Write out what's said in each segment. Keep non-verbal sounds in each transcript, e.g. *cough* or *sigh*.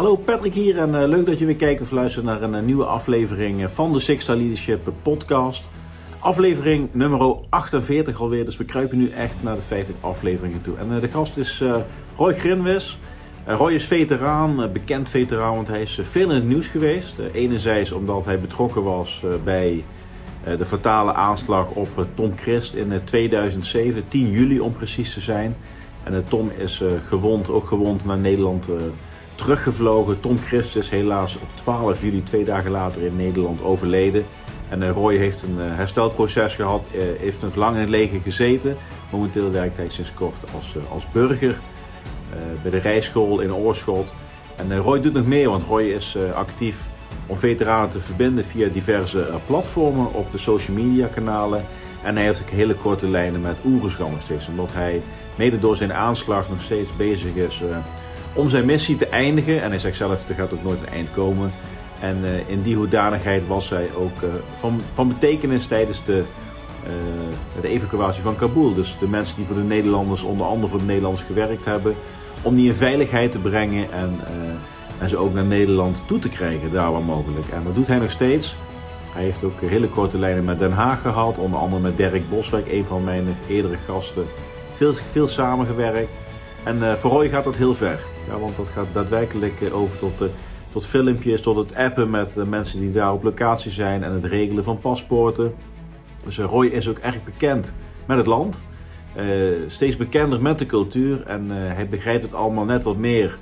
Hallo Patrick hier en eh, leuk dat je weer kijkt of luistert naar een eh, nieuwe aflevering eh, van de Six Star Leadership podcast. Aflevering nummer 48 alweer, dus we kruipen nu echt naar de 50 afleveringen toe. En de gast is Roy Grinwis. Roy is veteraan, bekend veteraan, want hij is veel in het nieuws geweest. enerzijds omdat hij betrokken was bij de fatale aanslag op Tom Christ in 2007, 10 juli om precies te zijn. En Tom is gewond, ook gewond naar Nederland teruggevlogen. Tom Christ is helaas op 12 juli, twee dagen later in Nederland, overleden. En uh, Roy heeft een uh, herstelproces gehad, uh, heeft nog lang in het leger gezeten. Momenteel werkt hij sinds kort als, als burger bij de rijschool in Oorschot. En Roy doet nog meer, want Roy is actief om veteranen te verbinden via diverse platformen op de social media kanalen. En hij heeft ook hele korte lijnen met Oerenscham nog steeds, omdat hij mede door zijn aanslag nog steeds bezig is om zijn missie te eindigen. En hij zegt zelf, er gaat ook nooit een eind komen. En uh, in die hoedanigheid was hij ook uh, van, van betekenis tijdens de, uh, de evacuatie van Kabul. Dus de mensen die voor de Nederlanders, onder andere voor de Nederlanders gewerkt hebben, om die in veiligheid te brengen en, en ze ook naar Nederland toe te krijgen, daar waar mogelijk. En dat doet hij nog steeds. Hij heeft ook hele korte lijnen met Den Haag gehad, onder andere met Dirk Boswijk, een van mijn eerdere gasten. Veel, veel samengewerkt. En voor Roy gaat dat heel ver. Ja, want dat gaat daadwerkelijk eh, over tot, de, tot filmpjes, tot het appen met mensen die daar op locatie zijn en het regelen van paspoorten. Dus eh, Roy is ook erg bekend met het land. Steeds bekender met de cultuur en hij begrijpt het allemaal net wat meer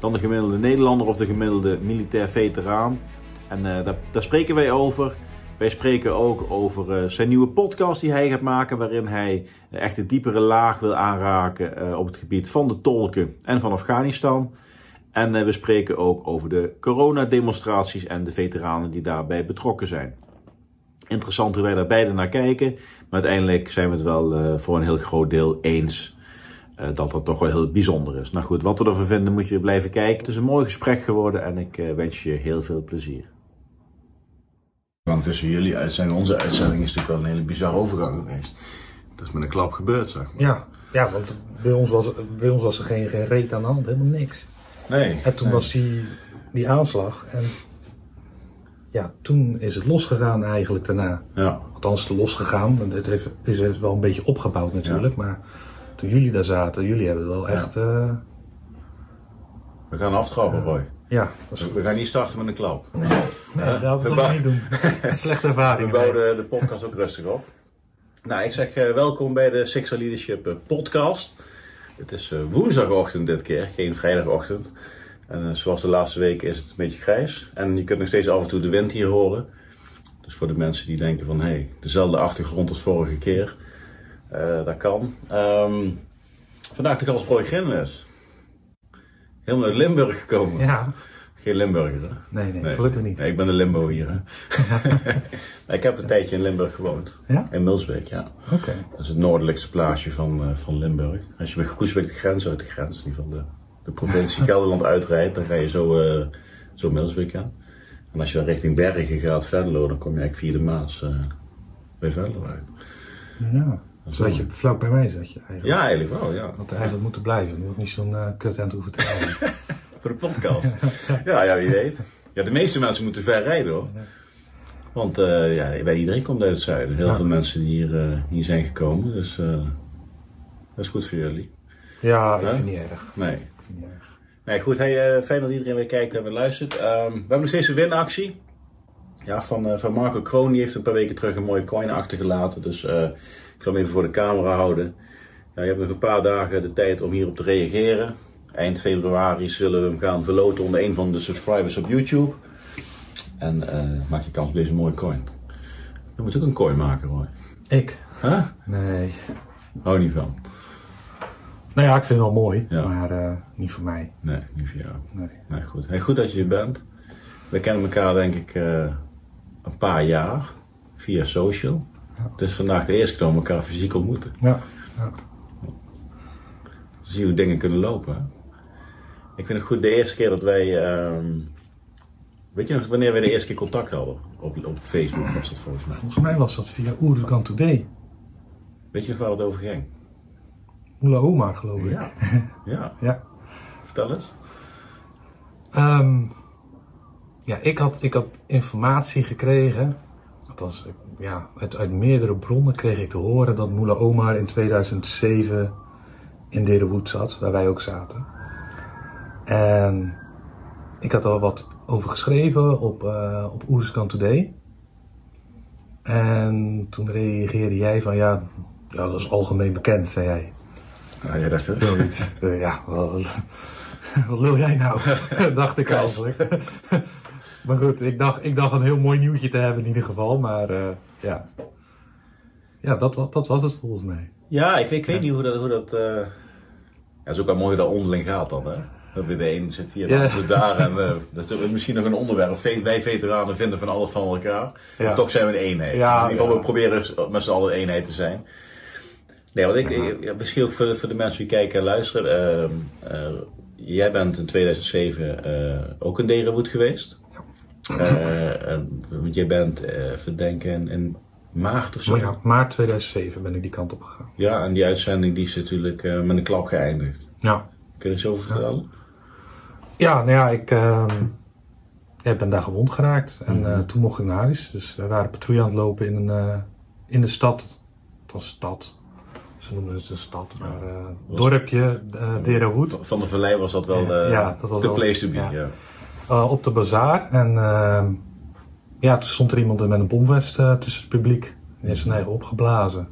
dan de gemiddelde Nederlander of de gemiddelde militair veteraan. En daar, daar, spreken wij over. Wij spreken ook over zijn nieuwe podcast die hij gaat maken, waarin hij echt een diepere laag wil aanraken op het gebied van de tolken en van Afghanistan. En we spreken ook over de coronademonstraties en de veteranen die daarbij betrokken zijn. Interessant hoe wij daar beide naar kijken, maar uiteindelijk zijn we het wel voor een heel groot deel eens dat dat toch wel heel bijzonder is. Nou goed, wat we ervan vinden moet je blijven kijken. Het is een mooi gesprek geworden en ik wens je heel veel plezier. Want tussen jullie uitzending en onze uitzending is natuurlijk wel een hele bizarre overgang geweest. Dat is met een klap gebeurd, zeg maar. Ja, ja want bij ons was, bij ons was er geen, geen reet aan de hand, helemaal niks. Nee. En toen was die, die aanslag en ja, toen is het losgegaan eigenlijk daarna. Ja. Althans, losgegaan. Het heeft, is wel een beetje opgebouwd natuurlijk, maar toen jullie daar zaten, jullie hebben het wel echt... Uh, we gaan aftrappen, Roy. Ja. We gaan niet starten met een klap. Nee, nee dat wil ik niet doen. Slechte ervaring. We bouwen de podcast ook rustig op. Nou, ik zeg uh, welkom bij de Sixer Leadership uh, podcast. Het is uh, woensdagochtend dit keer, geen vrijdagochtend. En zoals de laatste weken is het een beetje grijs. En je kunt nog steeds af en toe de wind hier horen. Dus voor de mensen die denken van, hé, hey, dezelfde achtergrond als vorige keer. dat kan. Um, vandaag de gast Roy Grinles. Helemaal uit Limburg gekomen. Ja. Geen Limburger, hè? Nee, nee, gelukkig niet. Nee, ik ben een Limbo hier, hè? *laughs* ik heb een tijdje in Limburg gewoond. Ja? In Milsbeek, ja. Oké. Dat is het noordelijkste plaatsje van, uh, van Limburg. Als je bij Goesbeek de grens uit de grens, in ieder geval de, de provincie *laughs* Gelderland uitrijdt, dan ga je zo, uh, zo Milsbeek aan. En als je dan richting Bergen gaat, Venlo, dan kom je eigenlijk via de Maas uh, bij Venlo uit. Ja. Zat je vlak bij mij, zat je eigenlijk? Ja, eigenlijk wel, ja. Had eigenlijk moeten blijven. Nu ook niet zo'n kut aan het hoeven te houden. *laughs* Voor de podcast. ja, ja, wie weet. Ja, de meeste mensen moeten ver rijden hoor. Want uh, ja, bij iedereen komt uit het zuiden. Heel ja. veel mensen die hier, uh, hier zijn gekomen. Dus uh, dat is goed voor jullie. Ja, ik vind niet erg. Nee. Niet erg. Nee, goed. Hey, fijn dat iedereen weer kijkt en weer luistert. Um, we hebben nog steeds een winactie. Ja, van, van Marco Kroon. Die heeft een paar weken terug een mooie coin achtergelaten. Dus ik zal hem even voor de camera houden. Ja, je hebt nog een paar dagen de tijd om hierop te reageren. Eind februari zullen we hem gaan verloten onder een van de subscribers op YouTube. En uh, maak je kans op deze mooie coin. Je moet ook een coin maken hoor. Ik? Huh? Nee. Hou niet van. Nou ja, ik vind het wel mooi, Ja. maar uh, niet voor mij. Nee, niet voor jou. Nee. Nee, goed. Hey, goed dat je hier bent. We kennen elkaar denk ik uh, een paar jaar via social. Ja. Het is vandaag de eerste keer dat we elkaar fysiek ontmoeten. Ja. ja. Zie hoe dingen kunnen lopen. Hè? Ik vind het goed, de eerste keer dat wij. ehm, weet je nog wanneer we de eerste keer contact hadden? Op, op Facebook was dat volgens mij. Volgens mij was dat via Oerugan Today. Weet je nog waar het over ging? Oela Oma, geloof ik. Ja. *laughs* Ja, Ja. vertel eens. Ehm, ja, ik had, ik had informatie gekregen. Althans, ja, uit, uit meerdere bronnen kreeg ik te horen dat Moela Omar in 2007 in Derenwoed zat, waar wij ook zaten. En ik had al wat over geschreven op, eh op Oerskan Today. En toen reageerde jij van ja, ja, dat is algemeen bekend, zei jij. Ja, jij dacht het? Zoiets. Eh, ja, wat, wat lul jij nou? *laughs* dacht ik eigenlijk. *laughs* maar goed, ik dacht, ik dacht een heel mooi nieuwtje te hebben in ieder geval. Maar eh, ja, ja dat, dat was het volgens mij. Ja, ik, weet- ik weet niet hoe dat... Hoe dat eh, Ja, het is ook wel mooi hoe dat onderling gaat dan, hè? Dat we de een zit hier, de Ja. ander daar. En eh, dat is misschien nog een onderwerp. Wij veteranen vinden van alles van elkaar. Ja. Maar toch zijn we een eenheid. Ja, in ieder geval, ja. we proberen met z'n allen een eenheid te zijn. Nee, want ik, ja, misschien ook voor de, voor de mensen die kijken en luisteren. ehm, eh, jij bent in 2007 eh, ook in Derenwoed geweest. Eh, en, want jij bent, eh verdenken in, maart of zo. Ja, maart 2007 ben ik die kant op gegaan. Ja, en die uitzending die is natuurlijk eh, met een klap geëindigd. Ja, Kun je er iets over vertellen? ja nou ja, ik ehm, ja, ik ben daar gewond geraakt. En eh, toen mocht ik naar huis. Dus we waren patrouille aan het lopen in, een, eh, in de stad. Het was stad. Ze noemen het een stad, maar eh, Was- dorpje, uh, Derenhoed. Van de Vallei was dat wel Ja, de, ja, dat was de wel- place to be. ja. Op de bazaar. En ehm, ja, toen stond er iemand met een bomvest tussen het publiek. Die heeft zijn eigen opgeblazen.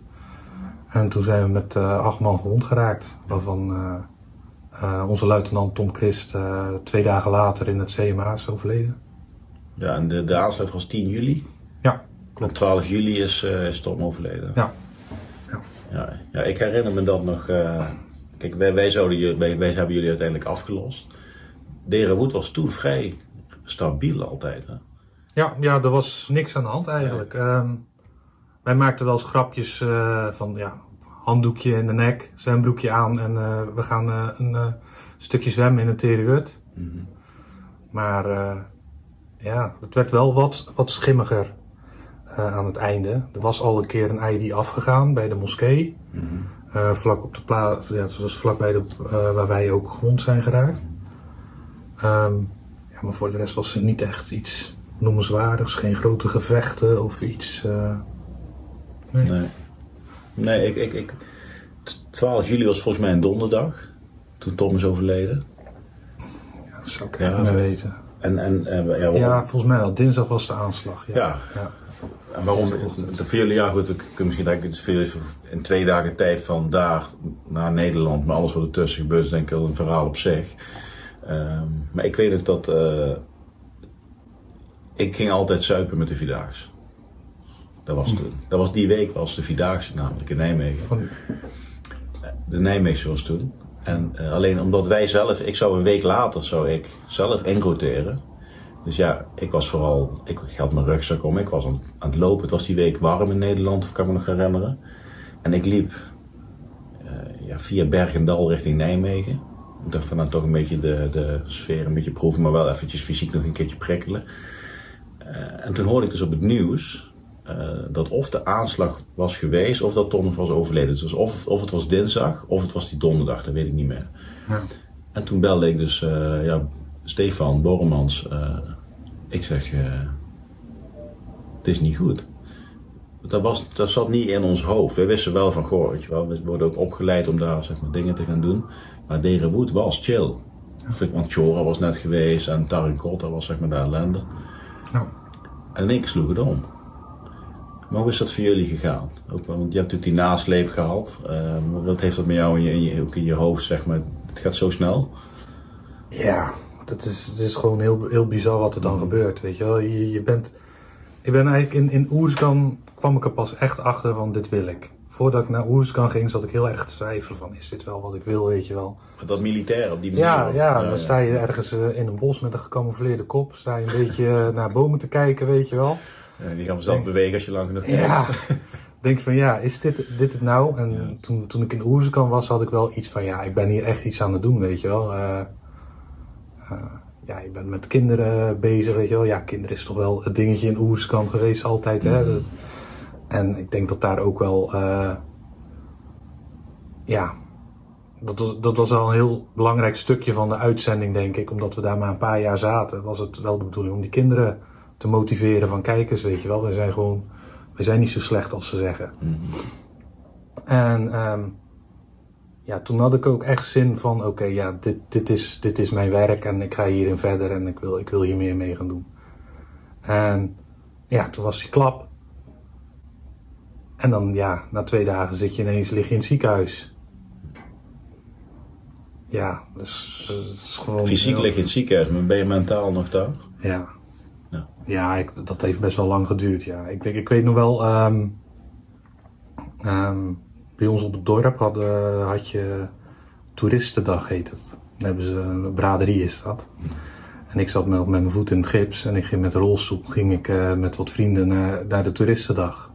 En toen zijn we met acht man gewond geraakt. Waarvan eh, onze luitenant Tom Christ eh, twee dagen later in het CMA is overleden. Ja, en de, de aanslag was 10 juli. Ja, Op 12 juli is, eh is Tom overleden. ja. Ja, ja, ik herinner me dat nog. kijk, wij, wij, zouden, wij, wij hebben jullie uiteindelijk afgelost. Derenwoed was toen vrij stabiel altijd. Hè? Ja, ja, er was niks aan de hand eigenlijk. Ehm, wij maakten wel eens grapjes van ja, handdoekje in de nek, zwembroekje aan en eh, we gaan eh, een eh, stukje zwemmen in een terrehut. Maar eh, ja, het werd wel wat, wat schimmiger aan het einde. Er was al een keer een ID afgegaan bij de moskee. Eh, vlak op de plaats, ja, het was vlakbij de, waar wij ook gewond zijn geraakt. Ehm, ja, maar voor de rest was er niet echt iets noemenswaardigs, geen grote gevechten of iets. nee. Nee. Nee, ik, ik, ik, 12 juli was volgens mij een donderdag. Toen Tom is overleden. Ja, dat zou ik Ja, echt niet weten. En, en, en ja, waarom, Ja, volgens mij wel. Dinsdag was de aanslag. Ja. Ja. ja. en waarom de vele jaar goed, we kunnen misschien denken, het is veel in twee dagen tijd van daar naar Nederland, maar alles wat er tussen gebeurt, is denk ik wel een verhaal op zich. Ehm, maar ik weet ook dat eh, ik ging altijd zuipen met de Vierdaagse. Dat was, toen. dat was die week was de Vierdaagse namelijk in Nijmegen. De Nijmeegse was toen. En eh, alleen omdat wij zelf, ik zou een week later zou ik zelf inroteren. Dus ja, ik was vooral, ik had mijn rugzak om, ik was aan, aan het lopen. Het was die week warm in Nederland, kan ik me nog herinneren. En ik liep eh, ja, via Bergendal richting Nijmegen. Ik dacht van nou toch een beetje de, de sfeer een beetje proeven, maar wel eventjes fysiek nog een keertje prikkelen. Eh, en toen hoorde ik dus op het nieuws eh, dat of de aanslag was geweest of dat Tom nog was overleden. Dus of, of het was dinsdag of het was die donderdag, dat weet ik niet meer. Ja. En toen belde ik dus eh, ja, Stefan Borremans. eh, ik zeg, dit is niet goed. Dat, was, dat zat niet in ons hoofd. We wisten wel van, goh, weet je wel, we worden ook opgeleid om daar zeg maar, dingen te gaan doen. Maar Derenwoed was chill. Want Chora was net geweest en Tarinkot, dat was zeg maar de ellende. Ja. En ik sloeg het om. Maar hoe is dat voor jullie gegaan? Ook, want je hebt natuurlijk die nasleep gehad. Eh, maar wat heeft dat met jou in je, in je, ook in je hoofd, zeg maar? Het gaat zo snel. Ja, dat is, het is gewoon heel, heel bizar wat er dan gebeurt, weet je wel. Je, je bent, ik ben eigenlijk in, in Oerskan kwam ik er pas echt achter van dit wil ik. Voordat ik naar Oerskan ging zat ik heel erg te twijfelen van is dit wel wat ik wil, weet je wel. Dat militair op die manier. Ja, of- ja, dan sta je ergens eh, in een bos met een gecamoufleerde kop, sta je een beetje eh, naar bomen te kijken, weet je wel. Ja, die gaan vanzelf bewegen als je lang genoeg Ja, kijkt. *laughs* denk van ja, is dit, dit het nou? En toen, toen ik in Oerskan was, had ik wel iets van ja, ik ben hier echt iets aan het doen, weet je wel. Eh, eh, ja, je bent met kinderen bezig, weet je wel. Ja, kinderen is toch wel het dingetje in Oerskan geweest altijd, hè. Dat- En ik denk dat daar ook wel, eh, ja, dat was, dat was al een heel belangrijk stukje van de uitzending, denk ik. Omdat we daar maar een paar jaar zaten, was het wel de bedoeling om die kinderen te motiveren van kijkers, weet je wel. We zijn gewoon, we zijn niet zo slecht als ze zeggen. En ehm, ja, toen had ik ook echt zin van, oké, ja, dit, dit, is, dit is mijn werk en ik ga hierin verder en ik wil, ik wil hier meer mee gaan doen. En ja, toen was die klap. En dan, ja, na twee dagen zit je ineens, lig je in het ziekenhuis. Ja, dus, is gewoon... Fysiek lig je in het ziekenhuis, maar ben je mentaal nog daar? Ja. Ja. Ik, dat heeft best wel lang geduurd, ja. Ik, weet- ik weet nog wel, ehm, bij ons op het dorp hadden, had je Toeristendag, heet het. Dan hebben ze, een braderie is dat. En ik zat met, mijn voet in het gips en ik ging met de rolstoel ging ik, eh, met wat vrienden naar, de Toeristendag.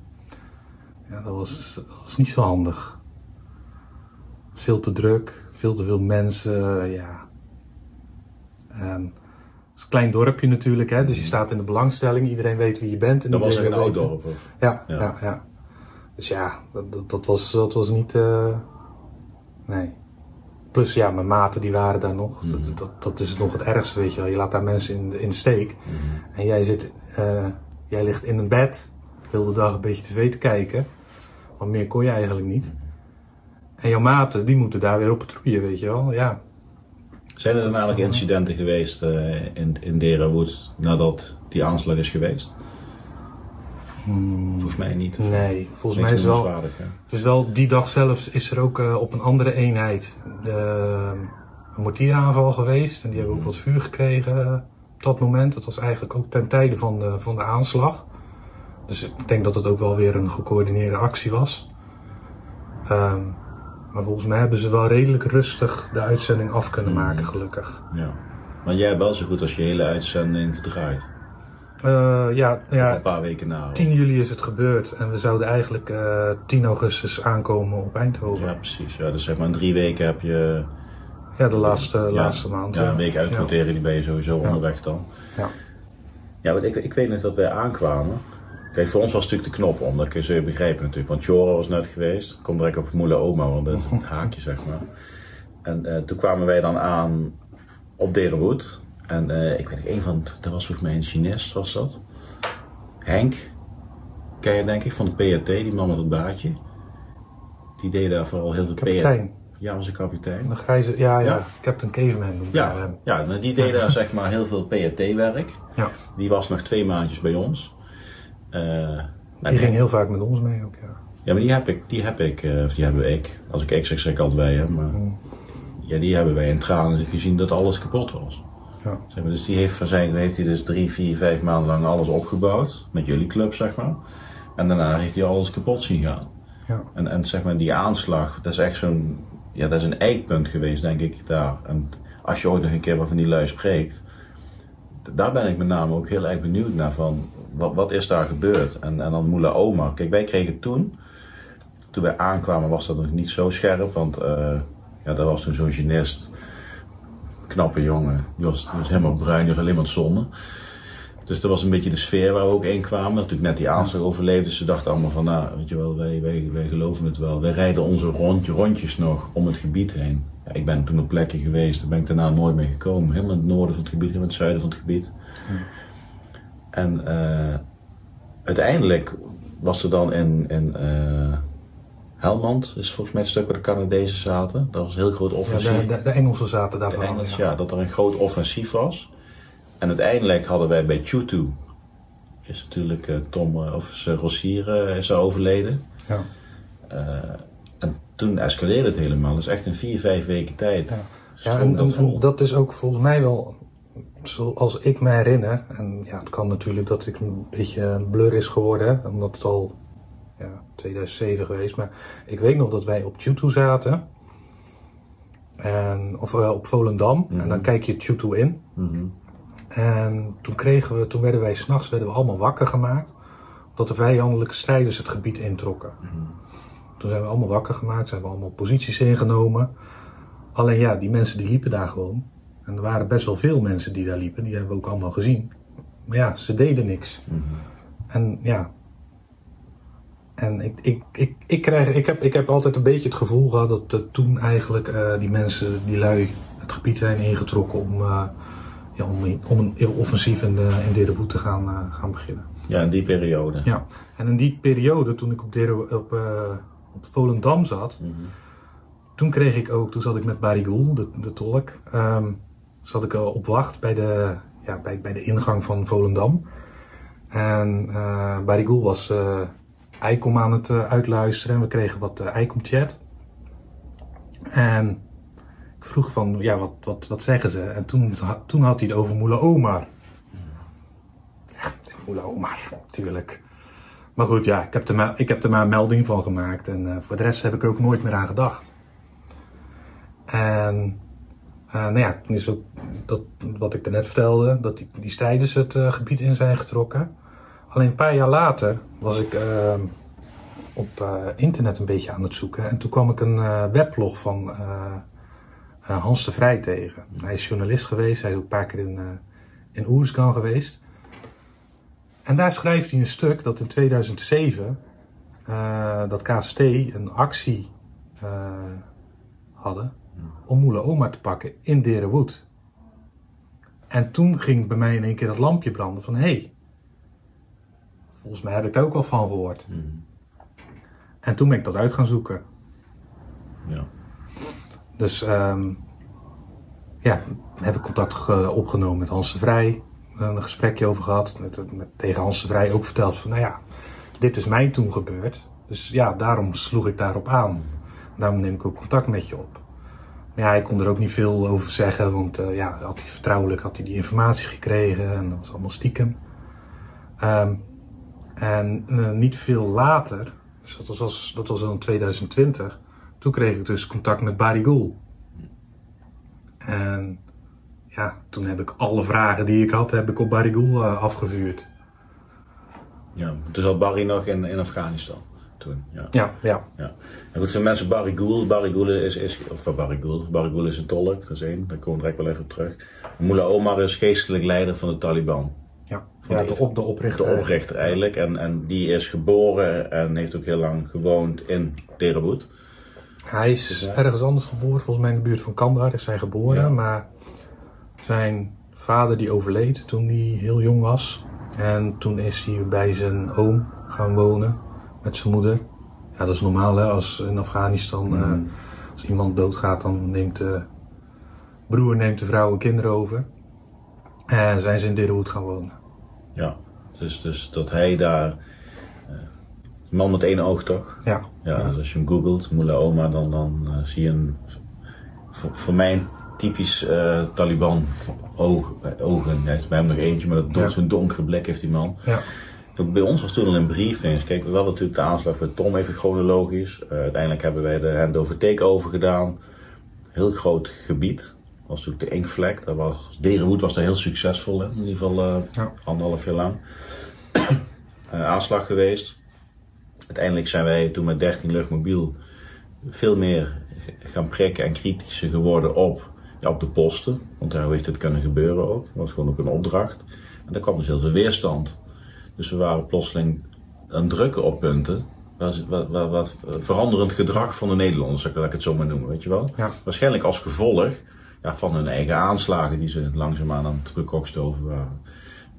Ja, dat was, was niet zo handig. Veel te druk, veel te veel mensen, ja. Is een klein dorpje natuurlijk, hè, dus je staat in de belangstelling, iedereen weet wie je bent. En Dat was een oud dorp. Of? Ja, Ja. ja. ja, Dus ja, dat, dat, was, dat was niet. eh, nee. Plus ja, mijn maten die waren daar nog. Mhm. Dat, dat, dat is nog het ergste, weet je wel. Je laat daar mensen in, de- in de steek. Mhm. En jij zit, eh, jij ligt in een bed, heel de dag een beetje tv te kijken. Want meer kon je eigenlijk niet. En jouw maten, die moeten daar weer op patrouille, weet je wel. Ja. Zijn er dan eigenlijk incidenten geweest eh, in, in Derawood nadat die aanslag is geweest? Volgens mij niet. Nee, volgens mij is wel... Dus wel die dag zelf is er ook eh, op een andere eenheid eh, een mortieraanval geweest. En die hebben ook wat vuur gekregen eh, op dat moment. Dat was eigenlijk ook ten tijde van de, van de aanslag. Dus ik denk dat het ook wel weer een gecoördineerde actie was. Ehm, maar volgens mij hebben ze wel redelijk rustig de uitzending af kunnen maken, gelukkig. Ja. Maar jij hebt wel zo goed als je hele uitzending gedraaid. Eh, ja, ja, Een paar weken na. of- 10 juli is het gebeurd en we zouden eigenlijk eh 10 augustus aankomen op Eindhoven. Ja, precies. Ja, dus zeg maar in drie weken heb je Ja, de laatste, ja, laatste maand. Ja, een week uitquoteren, die ben je sowieso onderweg dan. Ja. Ja, want ik, ik weet nog dat wij aankwamen. Kijk, voor ons was het natuurlijk de knop om, dat kun je zo begrijpen natuurlijk. Want Jora was net geweest, kom direct op Moele Oma, want dat is het *laughs* haakje zeg maar. En eh, toen kwamen wij dan aan op Derenwood. En eh, ik weet niet, een van, dat was volgens mij een Chinees, was dat. Henk, ken je denk ik, van de PRT, die man met het baardje. Die deed daar vooral heel veel Kapitein. PRT. Ja, was een kapitein. De grijze, ja, ja, Ja. Captain Caveman noemde Ja, hem. ja nou, die deed daar zeg maar heel veel PRT-werk. Ja. Die was nog twee maandjes bij ons. Eh, Die ging heel vaak met ons mee ook, ja. Ja, maar die heb ik, die heb ik, eh, of die hebben ik. Als ik ik zeg, zeg ik altijd wij, hè, maar Mm. ja, die hebben wij in tranen gezien dat alles kapot was. Ja. Zeg maar, dus die heeft van zijn, heeft hij dus drie, vier, vijf maanden lang alles opgebouwd. Met jullie club, zeg maar. En daarna heeft hij alles kapot zien gaan. Ja. En, en zeg maar, die aanslag, dat is echt zo'n, ja, dat is een eikpunt geweest, denk ik, daar. En als je ooit nog een keer wat van die lui spreekt, daar ben ik met name ook heel erg benieuwd naar van, wat, wat is daar gebeurd? En, en dan Moela Oma. Kijk, wij kregen toen, toen wij aankwamen was dat nog niet zo scherp, want eh ja, dat was toen zo'n genist, knappe jongen, die was, helemaal bruin, die alleen maar zonne. Dus dat was een beetje de sfeer waar we ook in kwamen. Natuurlijk net die aanslag overleefd, dus ze dachten allemaal van, nou, weet je wel, wij, wij, wij geloven het wel. Wij rijden onze rondje, rondjes nog om het gebied heen. Ja, ik ben toen op plekken geweest, daar ben ik daarna nooit meer gekomen. Helemaal in het noorden van het gebied, helemaal in het zuiden van het gebied. En eh, uiteindelijk was er dan in, in eh, Helmand, is volgens mij het stuk waar de Canadezen zaten. Dat was een heel groot Ja, offensief. de, de, de Engelsen zaten De daarvan. Engels, ja. ja, dat er een groot offensief was. En uiteindelijk hadden wij bij Chutu, is natuurlijk eh, Tom, of Rossier is er overleden. Ja. En toen escaleerde het helemaal. Dus echt in vier, vijf weken tijd. Ja. Ja, en, dat is ook volgens mij wel, zoals ik me herinner, en ja, het kan natuurlijk dat ik een beetje een blur is geworden, omdat het al ja, 2007 geweest, maar ik weet nog dat wij op Tutu zaten, en, of eh, op Volendam, en dan kijk je Tutu in, Mhm. en toen, kregen we, toen werden wij s'nachts werden we allemaal wakker gemaakt, omdat de vijandelijke strijders het gebied introkken. Toen zijn we allemaal wakker gemaakt, zijn we allemaal posities ingenomen. Alleen ja, die mensen die liepen daar gewoon. En er waren best wel veel mensen die daar liepen, die hebben we ook allemaal gezien. Maar ja, ze deden niks. En ja, en ik, ik, ik, ik, krijg, ik, heb, ik heb altijd een beetje het gevoel gehad dat toen eigenlijk eh, die mensen, die lui, het gebied zijn ingetrokken om, eh, ja, om, om een heel offensief in, de, in te gaan, eh, gaan beginnen. Ja, in die periode. Ja, en in die periode, toen ik op, Dere, op, op Volendam zat, Mhm. toen kreeg ik ook, toen zat ik met Barry Goel, de, de tolk, ehm, zat ik op wacht bij de, ja, bij, bij de ingang van Volendam. En eh Barry Goel was eh ICOM aan het eh, uitluisteren en we kregen wat eh, ICOM chat. En ik vroeg van, ja, wat, wat, wat zeggen ze? En toen, toen had hij het over Moela Omar. Ja, Moela Omar, natuurlijk. Maar goed, ja, ik heb, er maar, ik heb er maar een melding van gemaakt. En eh, voor de rest heb ik er ook nooit meer aan gedacht. En eh, nou ja, toen is ook dat, wat ik daarnet vertelde, dat die, die strijders het eh, gebied in zijn getrokken. Alleen een paar jaar later was ik eh, op eh, internet een beetje aan het zoeken. En toen kwam ik een weblog van Hans de Vrij tegen. Hij is journalist geweest, hij is ook een paar keer in, in Oerskan geweest. En daar schrijft hij een stuk dat in 2007 eh, dat KST een actie hadden om Moele Oma te pakken in Derenwood. En toen ging bij mij in één keer dat lampje branden van hé, hey, volgens mij heb ik daar ook al van gehoord. Mhm. En toen ben ik dat uit gaan zoeken. Ja. Dus ehm, ja, heb ik contact ge- opgenomen met Hans de Vrij. Een gesprekje over gehad. Met, met, tegen Hans de Vrij ook verteld van, nou ja, dit is mij toen gebeurd. Dus ja, daarom sloeg ik daarop aan. Daarom neem ik ook contact met je op. Maar ja, ik kon er ook niet veel over zeggen, want eh, ja, had hij vertrouwelijk had hij die informatie gekregen en dat was allemaal stiekem. Ehm, en eh, niet veel later, dus dat was, dat was in 2020, toen kreeg ik dus contact met Barry Goel. En ja, toen heb ik alle vragen die ik had, heb ik op Barry Goel eh, afgevuurd. ja. Toen zat Barry nog in, in Afghanistan. Toen, ja. Ja, ja. Ja. En goed, zijn mensen Barry Goul. Barry is, is of Barry Goul. Barry is een tolk, dat is één. Daar komen we direct wel even op terug. Mullah Omar is geestelijk leider van de Taliban. ja. De- op, de oprichter. De oprichter eigenlijk. En, en die is geboren en heeft ook heel lang gewoond in Derenwoed. Hij is ergens anders geboren, volgens mij in de buurt van Kandahar is hij geboren. Ja. Maar zijn vader die overleed toen hij heel jong was. En toen is hij bij zijn oom gaan wonen met zijn moeder. Ja, dat is normaal hè, als in Afghanistan eh, als iemand doodgaat dan neemt de broer neemt de vrouw en kinderen over. En zijn ze in Derenwoed gaan wonen. Ja. Dus, dus dat hij daar... eh, man met één oog toch? Ja, Ja, dus als je hem googelt, Mullah Omar, dan, dan eh, zie je een, voor, voor mij typisch Taliban oog, ogen. Hij heeft bij hem nog eentje, maar dat Ja. zo'n donkere blik heeft die man. ja, Bij ons was toen al in briefings. Kijk, we hadden natuurlijk de aanslag voor Tom even chronologisch. Eh, uiteindelijk hebben wij de handover takeover gedaan. Heel groot gebied. was natuurlijk de inkvlek. Daar was, Derenwoed was daar heel succesvol in. In ieder geval eh, Ja. anderhalf jaar lang. *clears throat* Eh, aanslag geweest. Uiteindelijk zijn wij toen met 13 luchtmobiel veel meer gaan prikken en kritischer geworden op, ja, op de posten. Want daar heeft het kunnen gebeuren ook. Dat was gewoon ook een opdracht. En daar kwam dus heel veel weerstand. Dus we waren plotseling aan drukken op punten. Wat, veranderend gedrag van de Nederlanders, zou ik laat ik het zo maar noemen, weet je wel? Ja. Waarschijnlijk als gevolg ja, van hun eigen aanslagen die ze langzaamaan aan het bekokstoven waren.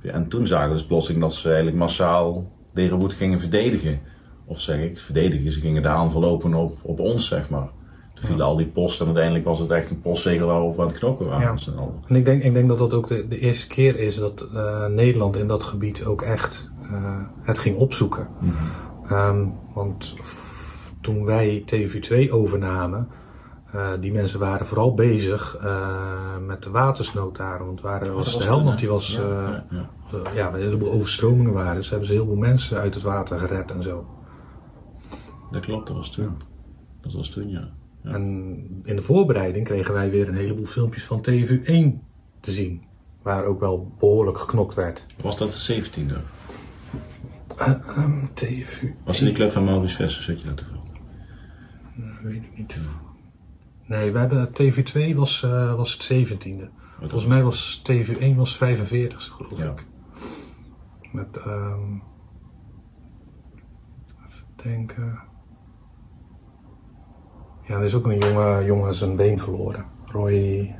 En toen zagen we dus plotseling dat ze eigenlijk massaal Derenwoed gingen verdedigen. Of zeg ik, verdedigen, ze gingen de aanval openen op, op ons, zeg maar. Toen vielen al die posten en uiteindelijk was het echt een postzegel waarop we aan het knokken waren. Ja. En ik denk, ik denk dat dat ook de, de eerste keer is dat eh, Nederland in dat gebied ook echt eh, het ging opzoeken. Ehm, want toen wij TV2 overnamen, eh, die mensen waren vooral bezig met de watersnood daar. Want waren, was dat de was Helmand toen, die was, Ja, ja, ja. ja, een heleboel overstromingen waren. Dus hebben ze heel veel mensen uit het water gered en zo. Dat klopt, dat was toen. Dat was toen, ja. Ja. En in de voorbereiding kregen wij weer een heleboel filmpjes van TV1 te zien. Waar ook wel behoorlijk geknokt werd. Was dat de 17e? TV. Was in die club van Maurice Visser, zit je dat te veel? Weet ik niet. Nee, we hebben TV2 was, eh, was het 17e. Volgens mij was TV1 was 45 geloof Ja. ik. Met, ehm even denken. Ja, er is ook een jonge jongen zijn been verloren. Roy.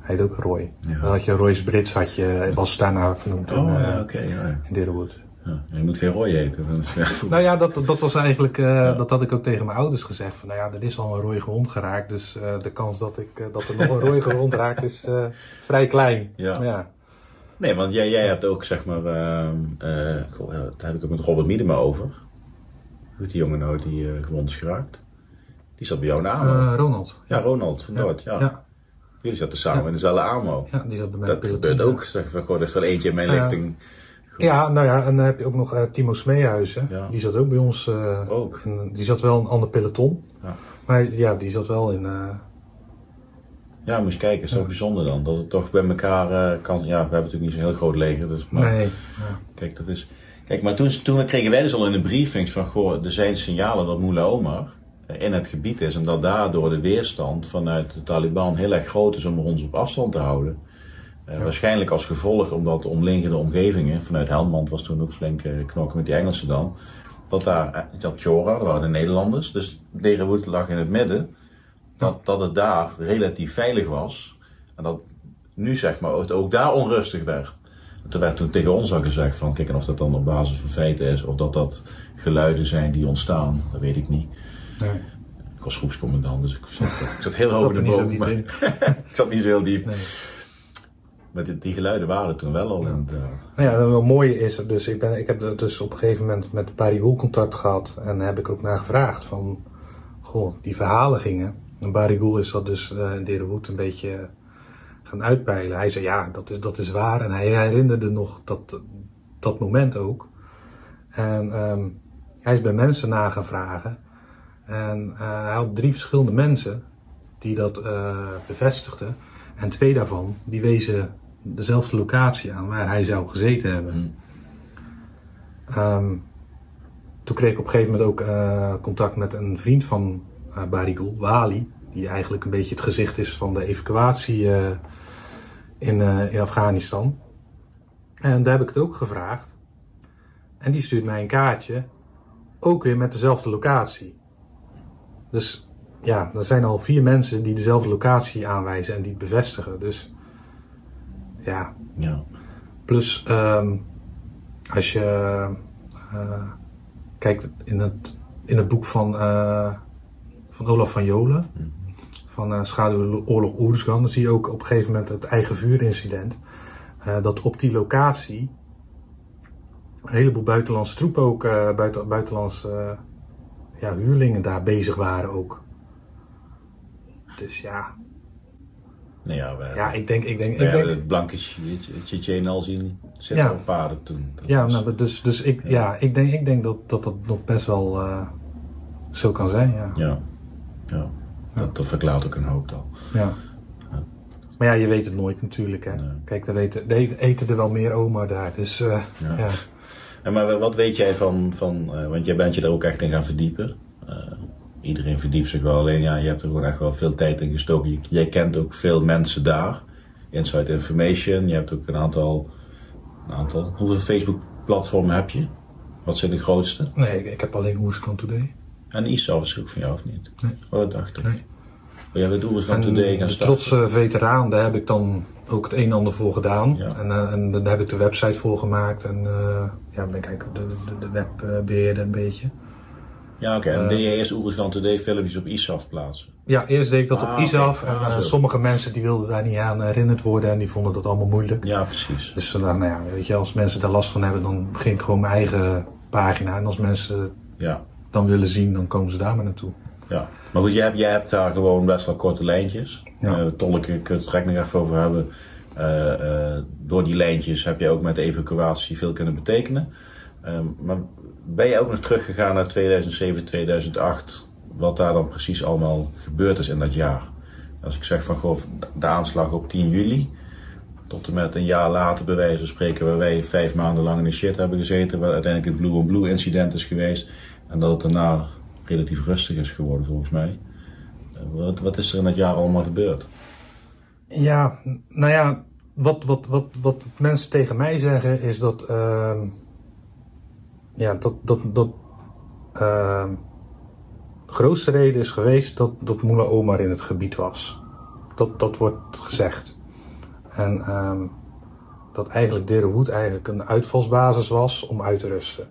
Hij heet ook Roy. Ja. Dan had je Roy's Brits, had je, was daarna vernoemd in, Oh, eh, ja, ja. in Deerwood. Ja. Je moet geen Roy eten. Dat is echt Nou ja, dat, dat was eigenlijk, eh, dat had ik ook tegen mijn ouders gezegd. Van, nou ja, er is al een rode gewond geraakt, dus eh, de kans dat, ik, eh, dat er nog een rode *laughs* gewond raakt is eh, vrij klein. Ja. Ja. Nee, want jij, jij hebt ook, zeg maar, ehm, eh, daar heb ik ook met Robert Miedema over. Hoe is die jongen nou die eh, gewond is geraakt? Die zat bij jou in de AMO. Eh, Ronald. ja, Ronald van Noord, ja. Ja, Jullie zaten samen Ja. in dezelfde AMO. ja, die zat bij mij Dat gebeurt ook, zeg van, goh, er is er eentje in mijn Ja. lichting. Ja, nou ja, en dan heb je ook nog eh, Timo Smeehuizen. Ja. Die zat ook bij ons. eh, Ook. in- die zat wel in een ander peloton. Ja. Maar ja, die zat wel in. eh, Ja, moet je kijken, is toch bijzonder dan. Dat het toch bij elkaar eh, kan. Ja, we hebben natuurlijk niet zo'n heel groot leger, dus. Maar, nee. Kijk, dat is. Kijk, maar toen, toen kregen wij dus al in de briefings van, goh, er zijn signalen dat Moula Omar eh, in het gebied is en dat daardoor de weerstand vanuit de Taliban heel erg groot is om ons op afstand te houden. Eh, Waarschijnlijk als gevolg omdat de omliggende omgevingen, vanuit Helmand was toen ook flink eh, knokken met die Engelsen dan, dat daar, eh, had Chora, dat waren de Nederlanders, dus Derenwoed lag in het midden, dat, dat het daar relatief veilig was en dat nu zeg maar het ook daar onrustig werd. Er werd toen tegen ons al gezegd van, kijk en of dat dan op basis van feiten is of dat dat geluiden zijn die ontstaan, dat weet ik niet. Nee. Ik was groepscommandant, dus ik zat, ik zat heel *laughs* hoog in de boom. maar- *laughs* ik zat niet zo heel diep. Nee. Maar die, die geluiden waren toen wel al inderdaad. Nou ja, wel mooie is, dus ik, ben, ik heb dus op een gegeven moment met Barry contact gehad en daar heb ik ook naar gevraagd van, goh, die verhalen gingen. En Barry is dat dus eh in Derenwoed een beetje gaan uitpeilen. Hij zei ja, dat is, dat is waar en hij herinnerde nog dat, dat moment ook. En ehm, hij is bij mensen na gaan vragen en eh, hij had drie verschillende mensen die dat eh, bevestigden. En twee daarvan, die wezen dezelfde locatie aan waar hij zou gezeten hebben. Hmm. Ehm, toen kreeg ik op een gegeven moment ook eh, contact met een vriend van uh, Barigul, Wali. Die eigenlijk een beetje het gezicht is van de evacuatie in, in Afghanistan. En daar heb ik het ook gevraagd. En die stuurt mij een kaartje. Ook weer met dezelfde locatie. Dus ja, er zijn al vier mensen die dezelfde locatie aanwijzen en die het bevestigen. Dus ja, Ja. plus ehm, als je eh, kijkt in het, in het boek van, eh, van Olaf van Jolen, van uh, Schaduwoorlog Oersgan, dan zie je ook op een gegeven moment het eigen vuurincident. eh, dat op die locatie een heleboel buitenlandse troepen ook, eh, buiten, buitenlandse ja, huurlingen daar bezig waren ook. Dus ja, Nou ja, ja ik denk, ik denk, ik denk het blanke Tsjetsjen al zien zitten Ja. op paarden toen. Dat Ja, was- nou, dus, dus ik, ja. ik, denk, ik denk dat, dat dat nog best wel eh, zo kan zijn, ja. ja. ja. Dat, dat verklaart ook een hoop al. ja. Maar ja, je weet het nooit natuurlijk, hè. Nee. Kijk, daar weten, eten- eten er wel meer oma daar, dus eh, Ja. En maar wat weet jij van, van eh, want jij bent je daar ook echt in gaan verdiepen. Eh, iedereen verdiept zich wel, alleen ja, je hebt er gewoon echt wel veel tijd in gestoken. Je- jij kent ook veel mensen daar. Inside Information, je hebt ook een aantal, een aantal hoeveel Facebook platformen heb je? Wat zijn de grootste? Nee, ik, ik heb alleen Oerskan Today. En ISAF is ook van jou of niet? Nee. Oh, dat dacht ik. Nee. Oh, jij bent Today gaan starten. trotse veteraan, daar heb ik dan ook het een en ander voor gedaan. Ja. En, eh, en daar heb ik de website voor gemaakt. En ja, ben ik eigenlijk de, de, de web beheerder een beetje. Ja, oké. En Eh, deed je eerst Oerskan Today filmpjes op ISAF plaatsen? Ja, eerst deed ik dat Ah, op ISAF. oké. En Ah, eh, sommige mensen die wilden daar niet aan herinnerd worden en die vonden dat allemaal moeilijk. Ja, precies. Dus eh, nou ja, weet je, als mensen daar last van hebben, dan begin ik gewoon mijn eigen pagina. En als mensen Ja. dan willen zien, dan komen ze daar maar naartoe. Ja, maar goed, jij hebt, jij hebt daar gewoon best wel korte lijntjes. Ja. Eh, tolken, kunnen we het straks nog even over hebben. Eh, eh, door die lijntjes heb je ook met de evacuatie veel kunnen betekenen. Ehm, maar ben je ook nog teruggegaan naar 2007, 2008? Wat daar dan precies allemaal gebeurd is in dat jaar? Als ik zeg van goh, de aanslag op 10 juli. Tot en met een jaar later, bij wijze van spreken, waar wij vijf maanden lang in de shit hebben gezeten. Waar uiteindelijk het Blue on Blue incident is geweest. En dat het daarna relatief rustig is geworden, volgens mij. Eh, Wat, wat is er in dat jaar allemaal gebeurd? Ja, nou ja, wat, wat, wat, wat mensen tegen mij zeggen is dat, ehm, ja, dat, dat, dat ehm, de grootste reden is geweest dat, dat Moela Omar in het gebied was. Dat, dat wordt gezegd. En ehm, dat eigenlijk Derenhoed eigenlijk een uitvalsbasis was om uit te rusten.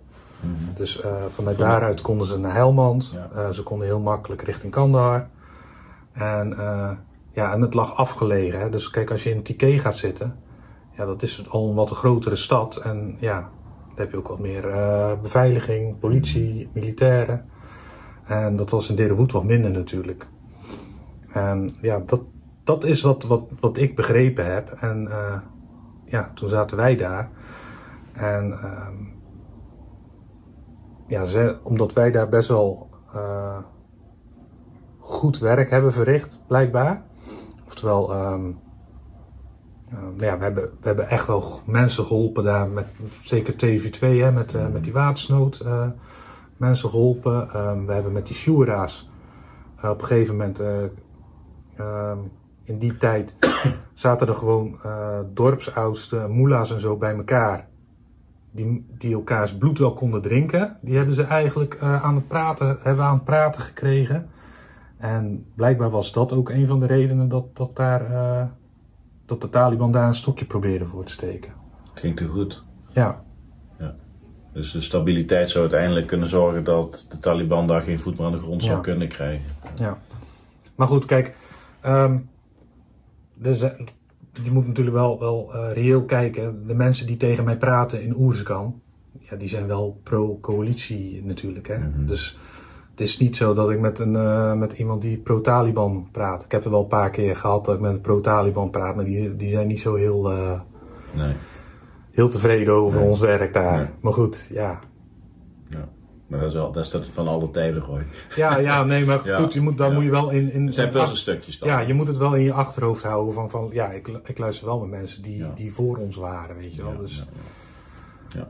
Dus eh, vanuit daaruit konden ze naar Helmand. Ja. Eh, ze konden heel makkelijk richting Kandahar. En, eh, ja, en het lag afgelegen. Hè? Dus kijk, als je in Tike gaat zitten, ja, dat is al een wat grotere stad. En ja, dan heb je ook wat meer eh, beveiliging, politie, militairen. En dat was in Derenhoed wat minder natuurlijk. En ja, dat, dat is wat, wat, wat ik begrepen heb. En eh, ja, toen zaten wij daar. En ehm, ja, omdat wij daar best wel eh, goed werk hebben verricht, blijkbaar. Oftewel, ehm, eh, nou ja, we, hebben, we hebben echt wel mensen geholpen daar, met, zeker TV2, hè, met, eh, met die watersnood. eh, mensen geholpen. Ehm, we hebben met die Shura's eh, op een gegeven moment, ehm, in die tijd, *coughs* zaten er gewoon dorpsoudsten, moela's en zo bij elkaar die, die elkaars bloed wel konden drinken, die hebben ze eigenlijk aan het praten, hebben aan het praten gekregen. En blijkbaar was dat ook een van de redenen dat, dat, daar, eh, dat de Taliban daar een stokje probeerde voor te steken. Klinkt te goed. Ja, Dus de stabiliteit zou uiteindelijk kunnen zorgen dat de Taliban daar geen voet meer aan de grond zou Ja. kunnen krijgen. ja. Maar goed, kijk, zijn- je moet natuurlijk wel, wel eh, reëel kijken. De mensen die tegen mij praten in Oerskan, ja, die zijn wel pro-coalitie natuurlijk. Hè? Mhm. Dus het is niet zo dat ik met, een, eh, met iemand die pro-Taliban praat. Ik heb er wel een paar keer gehad dat ik met een pro-Taliban praat, maar die, die zijn niet zo heel, eh, Nee. heel tevreden over Nee. ons werk daar. Nee. Maar goed, ja. Maar dat is, wel, dat is dat van alle tijden gooi. Ja, ja, nee, maar *laughs* Ja, goed, je moet, ja. moet je wel in... in Het zijn puzzelstukjes dan. Ja, je moet het wel in je achterhoofd houden van, van ja, ik, ik luister wel met mensen die, Ja. die voor ons waren, weet je wel. Ja, Dus, ja, ja. Ja.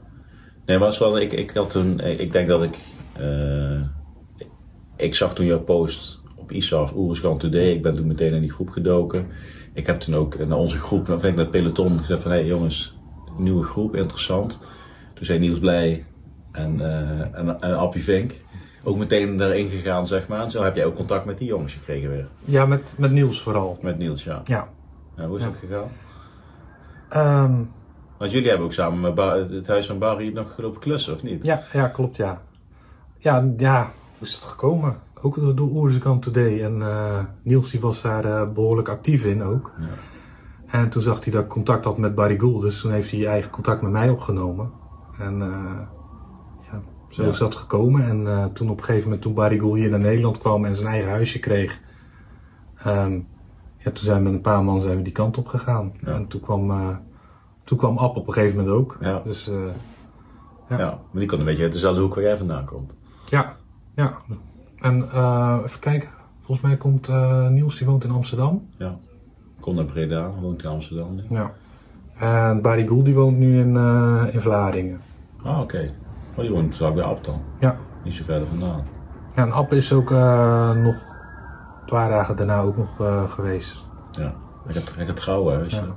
Nee, maar wel, ik, ik had toen, ik denk dat ik, eh, ik zag toen jouw post op ISAF, Oeriskan Today, ik ben toen meteen in die groep gedoken. Ik heb toen ook naar onze groep, ik met Peloton, gezegd van, hé hey, jongens, nieuwe groep, interessant. Toen zei Niels Blij en, eh en, en Appie Vink ook meteen daarin gegaan, zeg maar. En zo heb jij ook contact met die jongens gekregen weer. Ja, met, met Niels vooral. Met Niels, ja. Ja. Ja, hoe is Ja. dat gegaan? Ehm, Want jullie hebben ook samen met Bar- het huis van Barry nog gelopen klussen, of niet? ja, ja, klopt, ja. Ja, ja, is het gekomen? Ook door, Oerzekant Today. En eh, Niels die was daar eh, behoorlijk actief in ook. Ja. En toen zag hij dat ik contact had met Barry Gould. Dus toen heeft hij eigen contact met mij opgenomen. En eh, ja, zo is dat gekomen. En toen op een gegeven moment, toen Barry Gould hier naar Nederland kwam en zijn eigen huisje kreeg. ehm, ja, toen zijn we met een paar man zijn we die kant op gegaan. Ja. En toen kwam, eh, toen kwam App op een gegeven moment ook. Ja. Dus Ja. Ja. maar die kon een beetje uit dezelfde hoek waar jij vandaan komt. ja, ja. En eh, even kijken. Volgens mij komt eh, Niels, die woont in Amsterdam. Ja. Kom naar Breda, woont in Amsterdam. nu. Ja. En Barry Gould die woont nu in, eh, in Vlaardingen. Ah, oké. Oh, die woont straks bij Abt dan. Ja. Niet zo verder vandaan. Ja, en App is ook nog een paar dagen daarna ook nog geweest. Ja. Ik ga, ik ga trouwen, weet je Ja.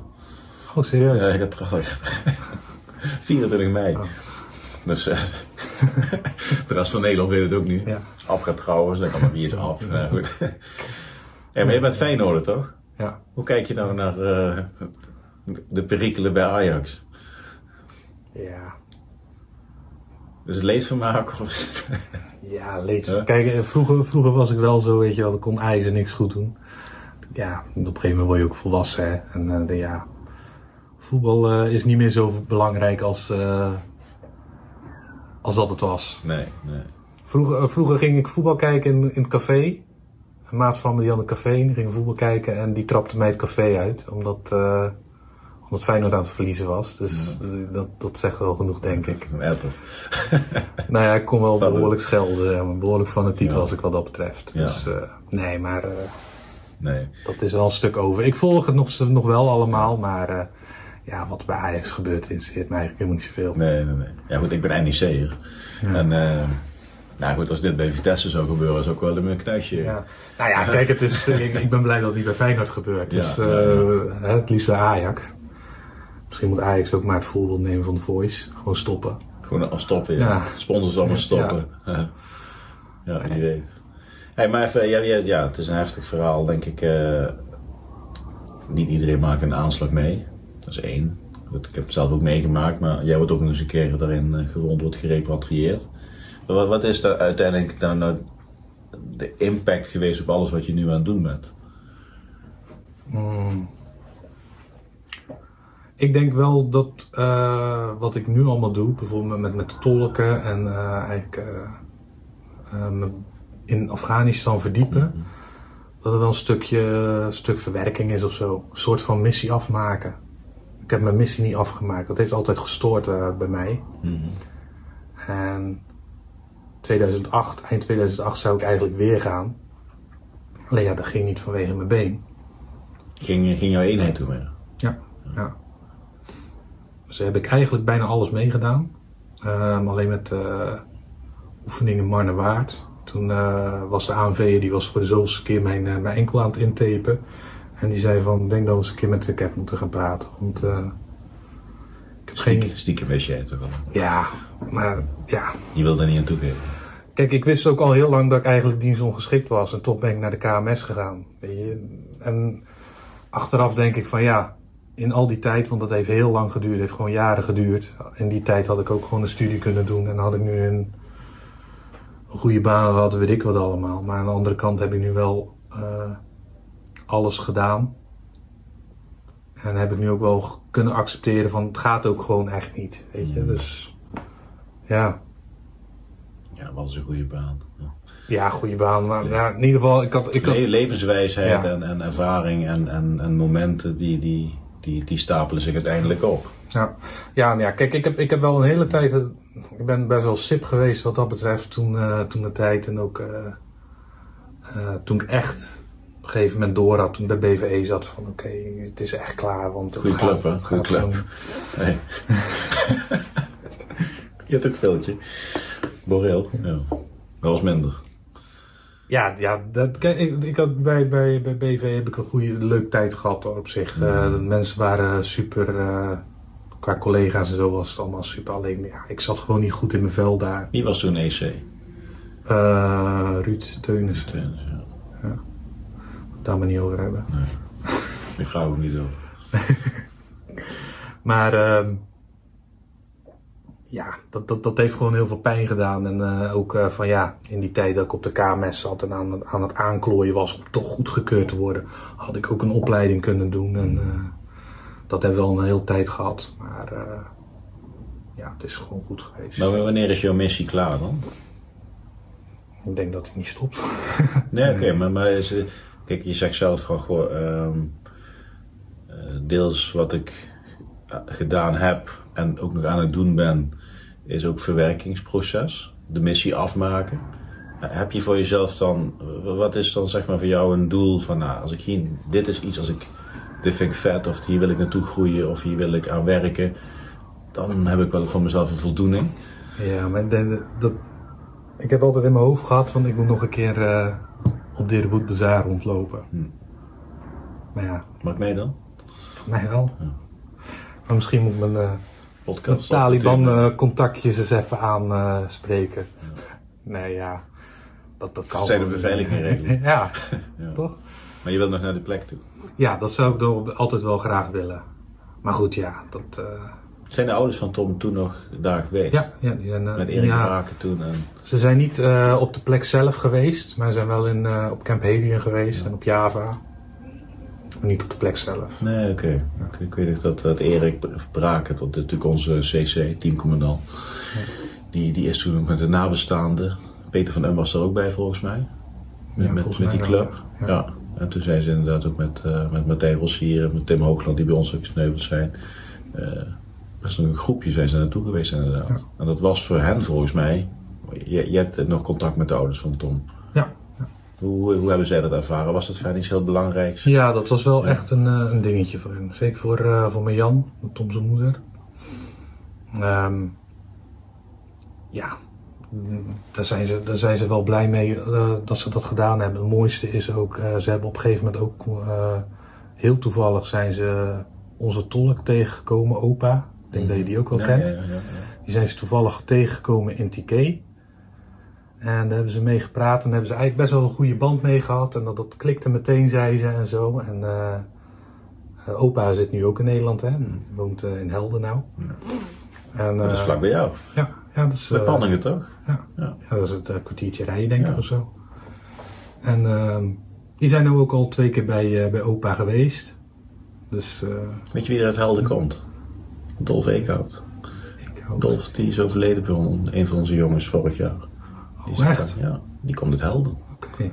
Oh, serieus? Ja, ik ga trouwen. *laughs* 24 mei. Oh. Dus eh, *laughs* de rest van Nederland weet het ook nu. Ja. Ab gaat trouwen, dus dan kan maar wie is Ab. Nou, goed. *laughs* Ja, maar je bent Feyenoord toch? Ja. Hoe kijk je nou naar eh, de perikelen bij Ajax? Ja. Is het leedvermaak of is het... *laughs* Ja, leed. Ja. Kijk, eh, vroeger, vroeger was ik wel zo, weet je wel, dan kon Ajax niks goed doen. Ja, op een gegeven moment word je ook volwassen, hè. En de- ja, voetbal is niet meer zo belangrijk als, als dat het was. Nee, nee. Vroeger, eh, vroeger ging ik voetbal kijken in, in het café. Een maat van me die had een café, die ging voetbal kijken en die trapte mij het café uit. Omdat, eh omdat Feyenoord aan het verliezen was. Dus eh, dat, dat zegt wel genoeg, denk ik. Elter. *laughs* Nou ja, ik kon wel behoorlijk schelden. Ja, maar behoorlijk fanatiek Ja. was ik wat dat betreft. Ja. Dus eh, nee, maar eh, Nee. dat is wel een stuk over. Ik volg het nog, nog wel allemaal, maar eh, ja, wat bij Ajax gebeurt, interesseert mij eigenlijk helemaal niet zoveel. Nee, nee, nee. Ja goed, ik ben NEC'er. Ja. En eh, nou goed, als dit bij Vitesse zou gebeuren, is ook wel een knuisje. Ja. Nou ja, kijk, het is, *laughs* ik, ik ben blij dat het niet bij Feyenoord gebeurt. Dus ja, eh, hè, het liefst bij Ajax. Misschien moet Ajax ook maar het voorbeeld nemen van de Voice. Gewoon stoppen. Gewoon al stoppen, ja. Sponsors allemaal stoppen. Ja. Ja, wie weet. Hey, maar even, ja, ja, ja, het is een heftig verhaal, denk ik. eh, niet iedereen maakt een aanslag mee. Dat is één. Goed, ik heb het zelf ook meegemaakt, maar jij wordt ook nog eens een keer daarin eh, gewond, wordt gerepatrieerd. Maar Wat, wat is daar uiteindelijk nou, nou de impact geweest op alles wat je nu aan het doen bent? Mm. Ik denk wel dat eh, wat ik nu allemaal doe, bijvoorbeeld met, met de tolken en eh, eigenlijk me in Afghanistan verdiepen, dat het wel een stukje stuk verwerking is of zo. Een soort van missie afmaken. Ik heb mijn missie niet afgemaakt. Dat heeft altijd gestoord eh, bij mij. En 2008, eind 2008 zou ik eigenlijk weer gaan. Alleen ja, dat ging niet vanwege mijn been. Ging, ging jouw eenheid toe mee? Ja, ja. Dus heb ik eigenlijk bijna alles meegedaan. Ehm, alleen met eh, oefeningen Marnewaard. Toen eh, was de ANV, die was voor de zoveelste keer mijn, mijn enkel aan het intapen. En die zei van, ik denk dat we eens een keer met de cap moeten gaan praten. Want ik heb geen... Stiekem, stiekem wist jij het toch al? Ja, maar ja. Je wilde er niet aan toegeven. Kijk, ik wist ook al heel lang dat ik eigenlijk dienstongeschikt was. En toch ben ik naar de KMS gegaan. Weet je? En achteraf denk ik van ja, in al die tijd, want dat heeft heel lang geduurd, heeft gewoon jaren geduurd. In die tijd had ik ook gewoon een studie kunnen doen en had ik nu een, een goede baan gehad, weet ik wat allemaal. Maar aan de andere kant heb ik nu wel eh, alles gedaan. En heb ik nu ook wel kunnen accepteren van het gaat ook gewoon echt niet. Weet je, dus ja. Ja, wat is een goede baan. Ja. Ja, goede baan. Maar ja, in ieder geval, ik had. Ik had Le- levenswijsheid Ja. en, en ervaring en, en, en momenten die, die, die, die stapelen zich uiteindelijk op. ja, ja, ja, kijk, ik heb, ik heb wel een hele tijd. eh, Ik ben best wel sip geweest wat dat betreft toen, eh, toen de tijd. En ook eh, toen ik echt op een gegeven moment door had, toen ik bij BVE zat, van oké, het is echt klaar. Want het Goeie gaat- club, hè? gaat club. *laughs* Nee. Je hebt ook veeltje. Boreel, ja. Dat was minder. Ja, ja dat, kijk, ik, ik had bij, bij, bij BV heb ik een goede, leuke tijd gehad op zich. Eh, de mensen waren super, eh, qua collega's en zo was het allemaal super. Alleen, ja, ik zat gewoon niet goed in mijn vel daar. Wie was toen EC? Eh Ruud Teunissen, Ja. Daar maar niet over hebben. Ik vraag ook niet over. *laughs* Maar ehm, ja, dat, dat, dat heeft gewoon heel veel pijn gedaan. En eh, ook eh, van ja, in die tijd dat ik op de KMS zat en aan, het- aan het aanklooien was om toch goedgekeurd te worden, had ik ook een opleiding kunnen doen. En eh, dat hebben we al een hele tijd gehad. Maar ja, het is gewoon goed geweest. Maar wanneer is jouw missie klaar dan? Ik denk dat hij niet stopt. Nee, oké, *laughs* maar, maar is, kijk, je zegt zelf van, goh, ehm, eh, deels wat ik gedaan heb en ook nog aan het doen ben, is ook verwerkingsproces, de missie afmaken. Heb je voor jezelf dan, wat is dan zeg maar voor jou een doel van, nou, als ik hier, dit is iets, als ik, dit vind ik vet, of hier wil ik naartoe groeien, of hier wil ik aan werken, dan heb ik wel voor mezelf een voldoening. Ja, maar ik denk dat, dat- ik heb altijd in mijn hoofd gehad, want ik moet nog een keer eh, op Deerwood Bazaar rondlopen. Maar ja, Mag ik mee dan? voor mij wel. Maar misschien moet mijn, eh, mijn Podcast. Taliban eh, contactjes eens even aanspreken. Nee, ja. Dat, dat kan zijn de gewoon. beveiligingsregelen. *laughs* ja, *laughs* Ja. toch? Maar je wilt nog naar die plek toe. Ja, dat zou ik dan altijd wel graag willen. Maar goed, ja, dat... eh, Zijn de ouders van Tom toen nog daar geweest? ja, ja, die zijn, eh, Met Erik ja, Braken toen en... Ze zijn niet eh, op de plek zelf geweest, maar zijn wel in, eh, op Camp Hadrian geweest en op Java. Maar niet op de plek zelf. Nee, oké. Oké, Ik weet nog dat, dat Erik Braken, dat natuurlijk onze CC, teamcommandant, die, die is toen ook met de nabestaanden. Peter van Um was er ook bij volgens mij. Met, met, die wel, club. ja. En toen zijn ze inderdaad ook met, met Martijn Rossier en met Tim Hoogland, die bij ons ook gesneuveld zijn. Best nog een groepje zijn ze naartoe geweest inderdaad. En dat was voor hen volgens mij, je, je hebt nog contact met de ouders van Tom. Ja. Hoe, hoe hebben zij dat ervaren? Was dat voor hen iets heel belangrijks? Ja, dat was wel echt een, eh, een dingetje voor hen. Zeker voor, eh, voor mijn Jan, Tom zijn moeder. Ehm, ja, mm, daar zijn, ze, daar zijn ze wel blij mee eh, dat ze dat gedaan hebben. Het mooiste is ook, ze hebben op een gegeven moment ook, heel toevallig zijn ze onze tolk tegengekomen, opa. Ik denk dat je die ook wel kent. Die zijn ze toevallig tegengekomen in TK. En daar hebben ze mee gepraat en daar hebben ze eigenlijk best wel een goede band mee gehad. En dat, dat klikte meteen, zei ze en zo. En eh, eh, opa zit nu ook in Nederland, hè. Die woont eh, in Helden nou. En, Dat is vlak bij jou. Ja, ja, dat is... Bij Panningen toch? ja. Ja. ja, dat is het kwartiertje rijden, denk ik, Ja. of zo. En ehm, die zijn nu ook al twee keer bij, bij opa geweest. Dus Weet je wie er uit Helden komt? Dolf Eekhout. Dolf die is overleden bij een van onze jongens vorig jaar. Die is- Oh, echt? Ja, die komt uit Helden. Oké.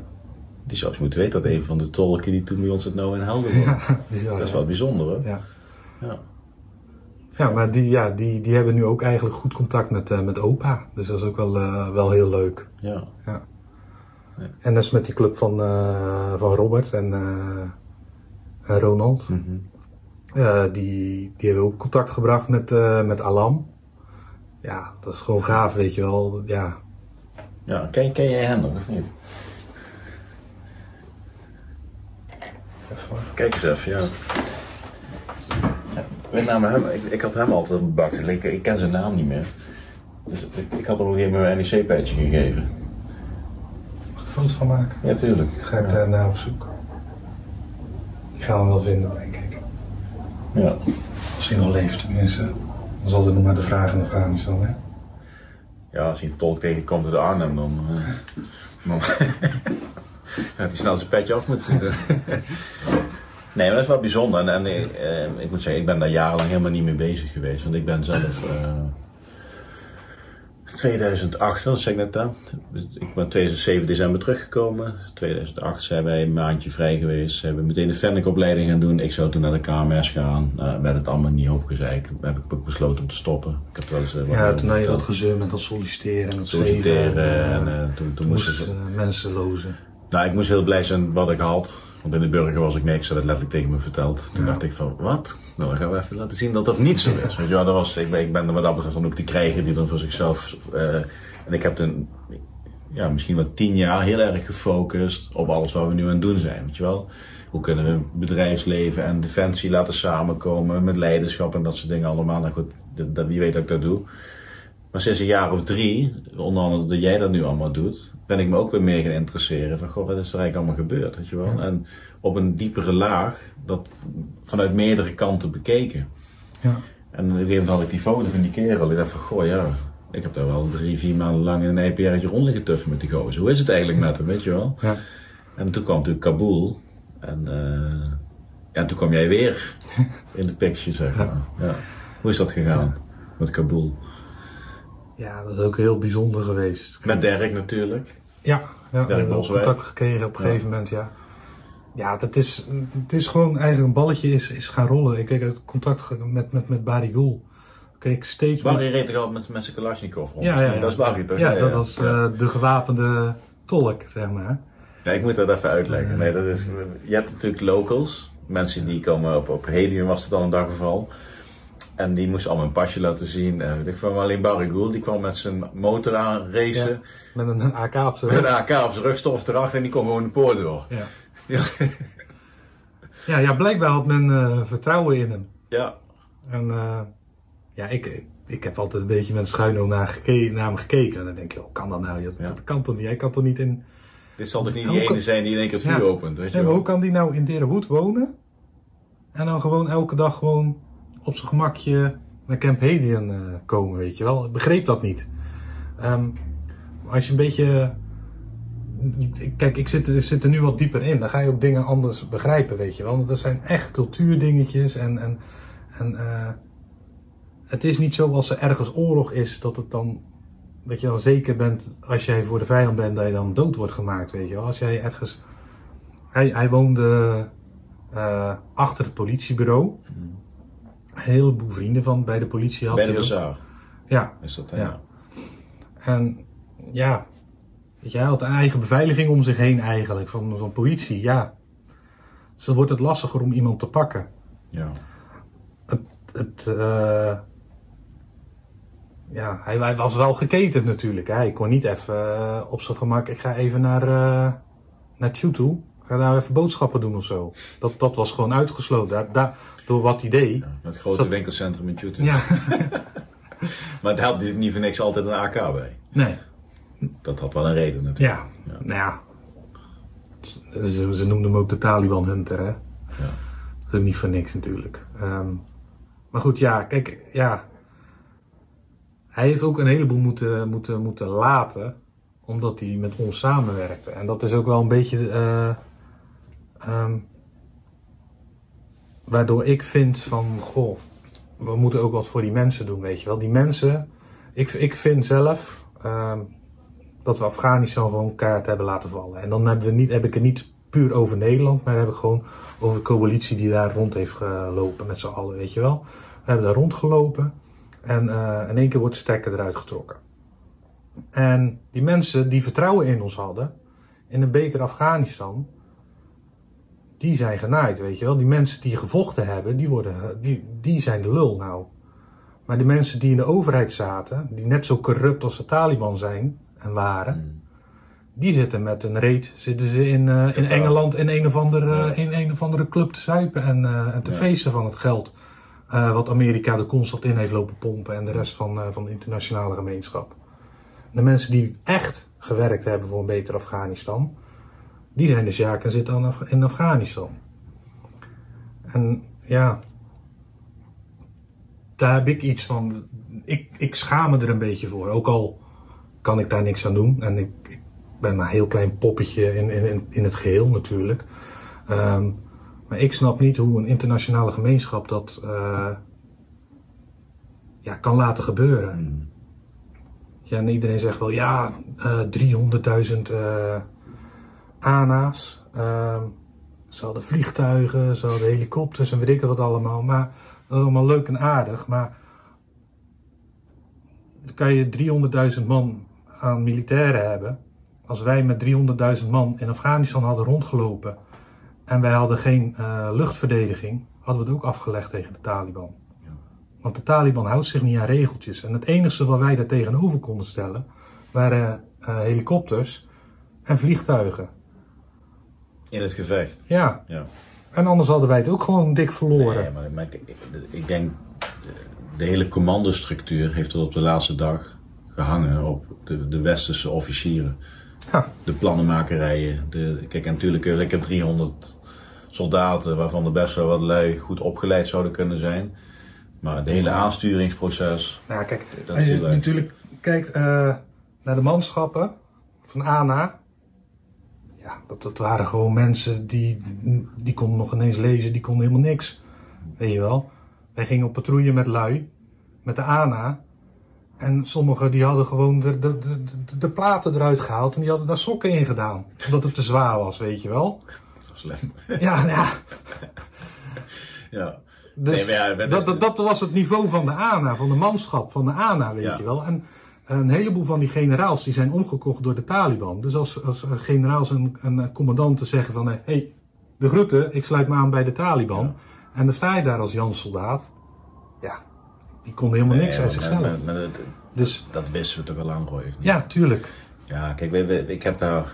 Die zou eens moeten weten dat een van de tolken die toen bij ons het nou in Helden. Bizar, *laughs* Dat is ja. wel bijzonder hoor. Ja. Ja. Ja, maar die, ja, die, die hebben nu ook eigenlijk goed contact met, eh, met opa. Dus dat is ook wel, eh, wel heel leuk. Ja. En dat is met die club van, eh, van Robert en, en Ronald. Mhm. Eh, die, die hebben ook contact gebracht met, eh, met Alam. Ja, dat is gewoon gaaf, weet je wel. Ja, Ja, ken, ken jij hem nog of niet? Kijk eens even, ja. ja met name hem, ik, ik had hem altijd op de bak. Ik, ik ken zijn naam niet meer. Dus ik, ik had hem op een gegeven moment mijn NEC-pijtje gegeven. Mag ik een foto van maken? Ja, tuurlijk. Ga ik daarna op zoek. Ik ga hem wel vinden, denk ik. Ja. Als hij nog leeft, tenminste. Dan zal er nog maar de vragen nog gaan, zo, hè? ja, als hij een tolk tegenkomt uit Arnhem, dan... eh, dan *laughs* gaat hij snel zijn petje af moeten. *laughs* Nee, maar dat is wel bijzonder. En, en eh, ik moet zeggen, ik ben daar jarenlang helemaal niet mee bezig geweest. Want ik ben zelf... eh 2008, dat zeg ik net aan. Ik ben 2007 december teruggekomen. 2008 zijn wij een maandje vrij geweest. We meteen de Fennec-opleiding gaan doen. Ik zou toen naar de KMS gaan. Nou, werd het allemaal niet opgezeik. Heb ik ook besloten om te stoppen. Ik wel eens, eh, Ja, toen had je dat gezeur met dat solliciteren en dat solliciteren. zweven. En, En, eh, toen, toen toen moesten moest mensen lozen. Nou, ik moest heel blij zijn wat ik had. Want in de burger was ik niks. Ze het letterlijk tegen me verteld. Toen Ja. dacht ik van, wat? Nou, dan gaan we even laten zien dat dat niet zo is. Weet je wel, dat was, ik, ben, ik ben wat dat betreft dan ook de krijger die dan voor zichzelf... eh, en ik heb toen, ja, misschien wel tien jaar heel erg gefocust op alles wat we nu aan het doen zijn. Weet je wel? Hoe kunnen we bedrijfsleven en defensie laten samenkomen met leiderschap en dat soort dingen allemaal. Nou goed, dat- wie weet dat ik dat doe. Maar sinds een jaar of drie, onder andere dat jij dat nu allemaal doet, ben ik me ook weer meer gaan interesseren van, goh, wat is er eigenlijk allemaal gebeurd, weet je wel? Ja. En op een diepere laag, dat vanuit meerdere kanten bekeken. Ja. En op een gegeven moment had ik die foto van die kerel. Ik dacht van, goh ja, ik heb daar wel drie, vier maanden lang in een EPR'tje rond liggen tuffen met die gozer. Hoe is het eigenlijk met hem, weet je wel? Ja. En toen kwam natuurlijk Kabul. En eh, ja, toen kwam jij weer *laughs* in de picture, zeg maar. Ja. Hoe is dat gegaan met Kabul? Ja, dat is ook heel bijzonder geweest. Met Dirk natuurlijk. Ja, ja we ook Boswijk. contact gekregen op een Ja. gegeven moment, ja. Ja, dat is, het is gewoon eigenlijk een balletje is, is gaan rollen. Ik kreeg het contact met, met, met Barry Gul. Kreeg ik steeds Barry reed toch al met, met zijn Kalashnikov rond? Ja, ja, dat is Barry toch? Ja, dat was eh, de gewapende tolk, zeg maar. Ja, ik moet dat even uitleggen. Nee, dat is, je hebt natuurlijk locals. Mensen die komen op, op Helium was het al een daggeval. En die moesten allemaal een pasje laten zien. En ik kwam alleen Barry Gould, die kwam met zijn motor aan racen. Met een AK op zijn Met een AK op zijn rug, stof erachter en die kon gewoon de poort door. Ja. *laughs* Ja. Ja, ja, blijkbaar had men eh, vertrouwen in hem. ja. En eh, ja, ik, ik, heb altijd een beetje met schuin oog naar, naar hem gekeken. En dan denk je, hoe kan dat nou? Dat, Ja. dat kan toch niet? Hij kan toch niet in... Dit zal toch niet die kan- ene zijn die in één keer het vuur opent, weet je wel? hoe kan die nou in Derenwood wonen? En dan gewoon elke dag gewoon op zijn gemakje naar Camp Hedian eh, komen, weet je wel? Ik begreep dat niet. Ehm, als je een beetje... Kijk, ik zit, er- zit er nu wat dieper in. Dan ga je ook dingen anders begrijpen, weet je wel. Want dat zijn echt cultuurdingetjes. En, en, en eh, het is niet zo als er ergens oorlog is, dat het dan... Dat je dan zeker bent, als jij voor de vijand bent, dat je dan dood wordt gemaakt, weet je wel. Als jij ergens... Hij, hij woonde eh, achter het politiebureau. Een heleboel vrienden van bij de politie had Bij de bazaar Ja, is dat, hè? Ja. en ja, hij had een eigen beveiliging om zich heen eigenlijk, van, van politie, ja. Dus dan wordt het lastiger om iemand te pakken. ja. Het, eh, ja, hij, hij was wel geketend natuurlijk. Hè. Hij kon niet even eh, op zijn gemak, ik ga even naar, uh, naar toe. Ik ga daar even boodschappen doen of zo. Dat, dat was gewoon uitgesloten. Daar, daar, door wat. Ja, met het grote Zat- winkelcentrum in Tjutten. Ja, *laughs* Maar het helpt natuurlijk niet voor niks altijd een AK bij. nee. dat had wel een reden natuurlijk. Ja, nou ja. Ze, ze noemden hem ook de Taliban Hunter, hè? Ja. Dat is ook niet voor niks natuurlijk. Ehm, maar goed, ja, kijk, ja. Hij heeft ook een heleboel moeten, moeten, moeten laten, omdat hij met ons samenwerkte. En dat is ook wel een beetje. eh, ehm, waardoor ik vind van, goh, we moeten ook wat voor die mensen doen, weet je wel. Die mensen, ik, ik vind zelf ehm, dat we Afghanistan gewoon kaart hebben laten vallen. En dan hebben we niet, heb ik het niet puur over Nederland, maar heb ik gewoon over de coalitie die daar rond heeft gelopen met z'n allen, weet je wel. We hebben daar rondgelopen en eh, in één keer wordt de stekker eruit getrokken. En die mensen die vertrouwen in ons hadden, in een beter Afghanistan, die zijn genaaid, weet je wel. Die mensen die gevochten hebben, die, worden, die, die zijn de lul nou. Maar de mensen die in de overheid zaten, die net zo corrupt als de Taliban zijn en waren, die zitten met een reet, zitten ze in, eh, in. Engeland in een, of andere, Ja. in een of andere club te zuipen en, eh, en te Ja. feesten van het geld. eh, wat Amerika er constant in heeft lopen pompen en de rest van, eh, van de internationale gemeenschap. De mensen die echt gewerkt hebben voor een beter Afghanistan, die zijn de zaken en zitten Af- in Afghanistan. En ja, daar heb ik iets van. Ik, ik schaam me er een beetje voor. Ook al kan ik daar niks aan doen. En ik, ik ben maar een heel klein poppetje in, in, in het geheel natuurlijk. Ehm, maar ik snap niet hoe een internationale gemeenschap dat eh, ja, kan laten gebeuren. Hmm. Ja, en iedereen zegt wel, ja, eh 300.000 eh ANA's. ehm, ze hadden vliegtuigen, ze hadden helikopters en weet ik wat allemaal. Maar dat is allemaal leuk en aardig. Maar dan kan je 300.000 man aan militairen hebben. Als wij met 300.000 man in Afghanistan hadden rondgelopen en wij hadden geen eh, luchtverdediging, hadden we het ook afgelegd tegen de Taliban. Want de Taliban houdt zich niet aan regeltjes. En het enige wat wij daar tegenover konden stellen waren eh, helikopters en vliegtuigen. In het gevecht. Ja, Ja. en anders hadden wij het ook gewoon dik verloren. Nee, maar, maar ik, ik- ik denk, de, hele commandostructuur heeft tot op de laatste dag gehangen op de, de westerse officieren. Ja. De plannenmakerijen. De, kijk, en natuurlijk eh, lekker 300 soldaten, waarvan er best wel wat lui goed opgeleid zouden kunnen zijn. Maar de hele aansturingsproces, Nou, kijk, Dat als je natuurlijk kijkt eh, naar de manschappen van ANA. Ja, dat, dat waren gewoon mensen die, die konden nog ineens lezen, die konden helemaal niks. Weet je wel. Wij gingen op patrouille met lui, met de ANA. En sommigen die hadden gewoon de, de, de, de, platen eruit gehaald en die hadden daar sokken in gedaan. Omdat het te zwaar was, weet je wel. slim. Ja, ja. ja. Dus Nee, ja, dat dat, dat, dat was het niveau van de ANA, van de manschap van de ANA, weet Ja. je wel. En een heleboel van die generaals die zijn omgekocht door de Taliban. Dus als, als eh, generaals en, en eh, commandanten zeggen van... hé, hey, de groeten, ik sluit me aan bij de Taliban. Ja. En dan sta je daar als Jan soldaat. Ja, die konden helemaal niks Nee, uit zichzelf. maar- maar dat, Dus dat wisten we toch al lang, niet? ja, tuurlijk. Ja, kijk, we- we- ik heb daar.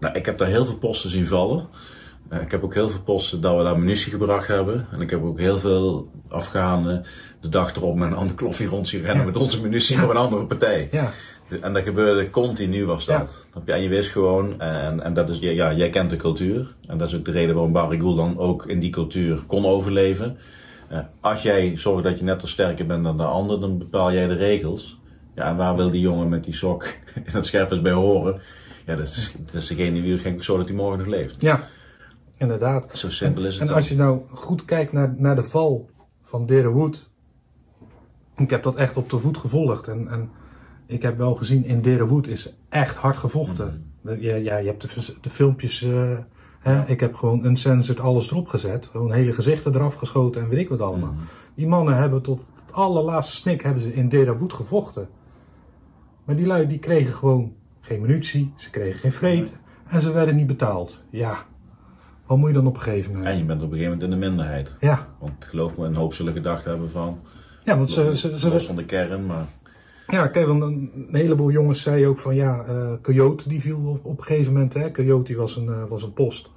Nou, ik heb daar heel veel posten zien vallen. Eh, ik heb ook heel veel posten dat we daar munitie gebracht hebben. En ik heb ook heel veel Afghanen de dag erop met een ander kloffie rond zien rennen Ja. met onze munitie voor een andere partij. Ja, En dat gebeurde continu was dat. En je wist gewoon, en, en dat is, ja, ja, jij kent de cultuur. En dat is ook de reden waarom Barry Gould dan ook in die cultuur kon overleven. Eh, als jij zorgt dat je net als sterker bent dan de ander, dan bepaal jij de regels. Ja, en waar wil die jongen met die sok *laughs* in het scherfers bij horen? Ja, dat is, dat is degene die waarschijnlijk zo dat hij morgen nog leeft. ja, inderdaad. Zo simpel is het En als je nou goed kijkt naar, naar de val van Derenwood. Ik heb dat echt op de voet gevolgd. En, en ik heb wel gezien, in Derenwood is echt hard gevochten. Ja, ja, je hebt de, filmpjes. eh, hè? Ik heb gewoon uncensored alles erop gezet. Gewoon hele gezichten eraf geschoten en weet ik wat allemaal. Die mannen hebben tot het allerlaatste snik hebben ze in Derenwood gevochten. Maar die lui die kregen gewoon geen munitie. Ze kregen geen vrede. En ze werden niet betaald. Ja, wat moet je dan op een gegeven moment? En je bent op een gegeven moment in de minderheid. Ja, Want geloof me, een hoop zullen gedacht hebben van, ja want ze, ze, ze, los van de kern, maar ja, kijk, want een, een heleboel jongens zeiden ook van ja, eh Coyote die viel op, op een gegeven moment. Hè. Coyote was een, eh, was een post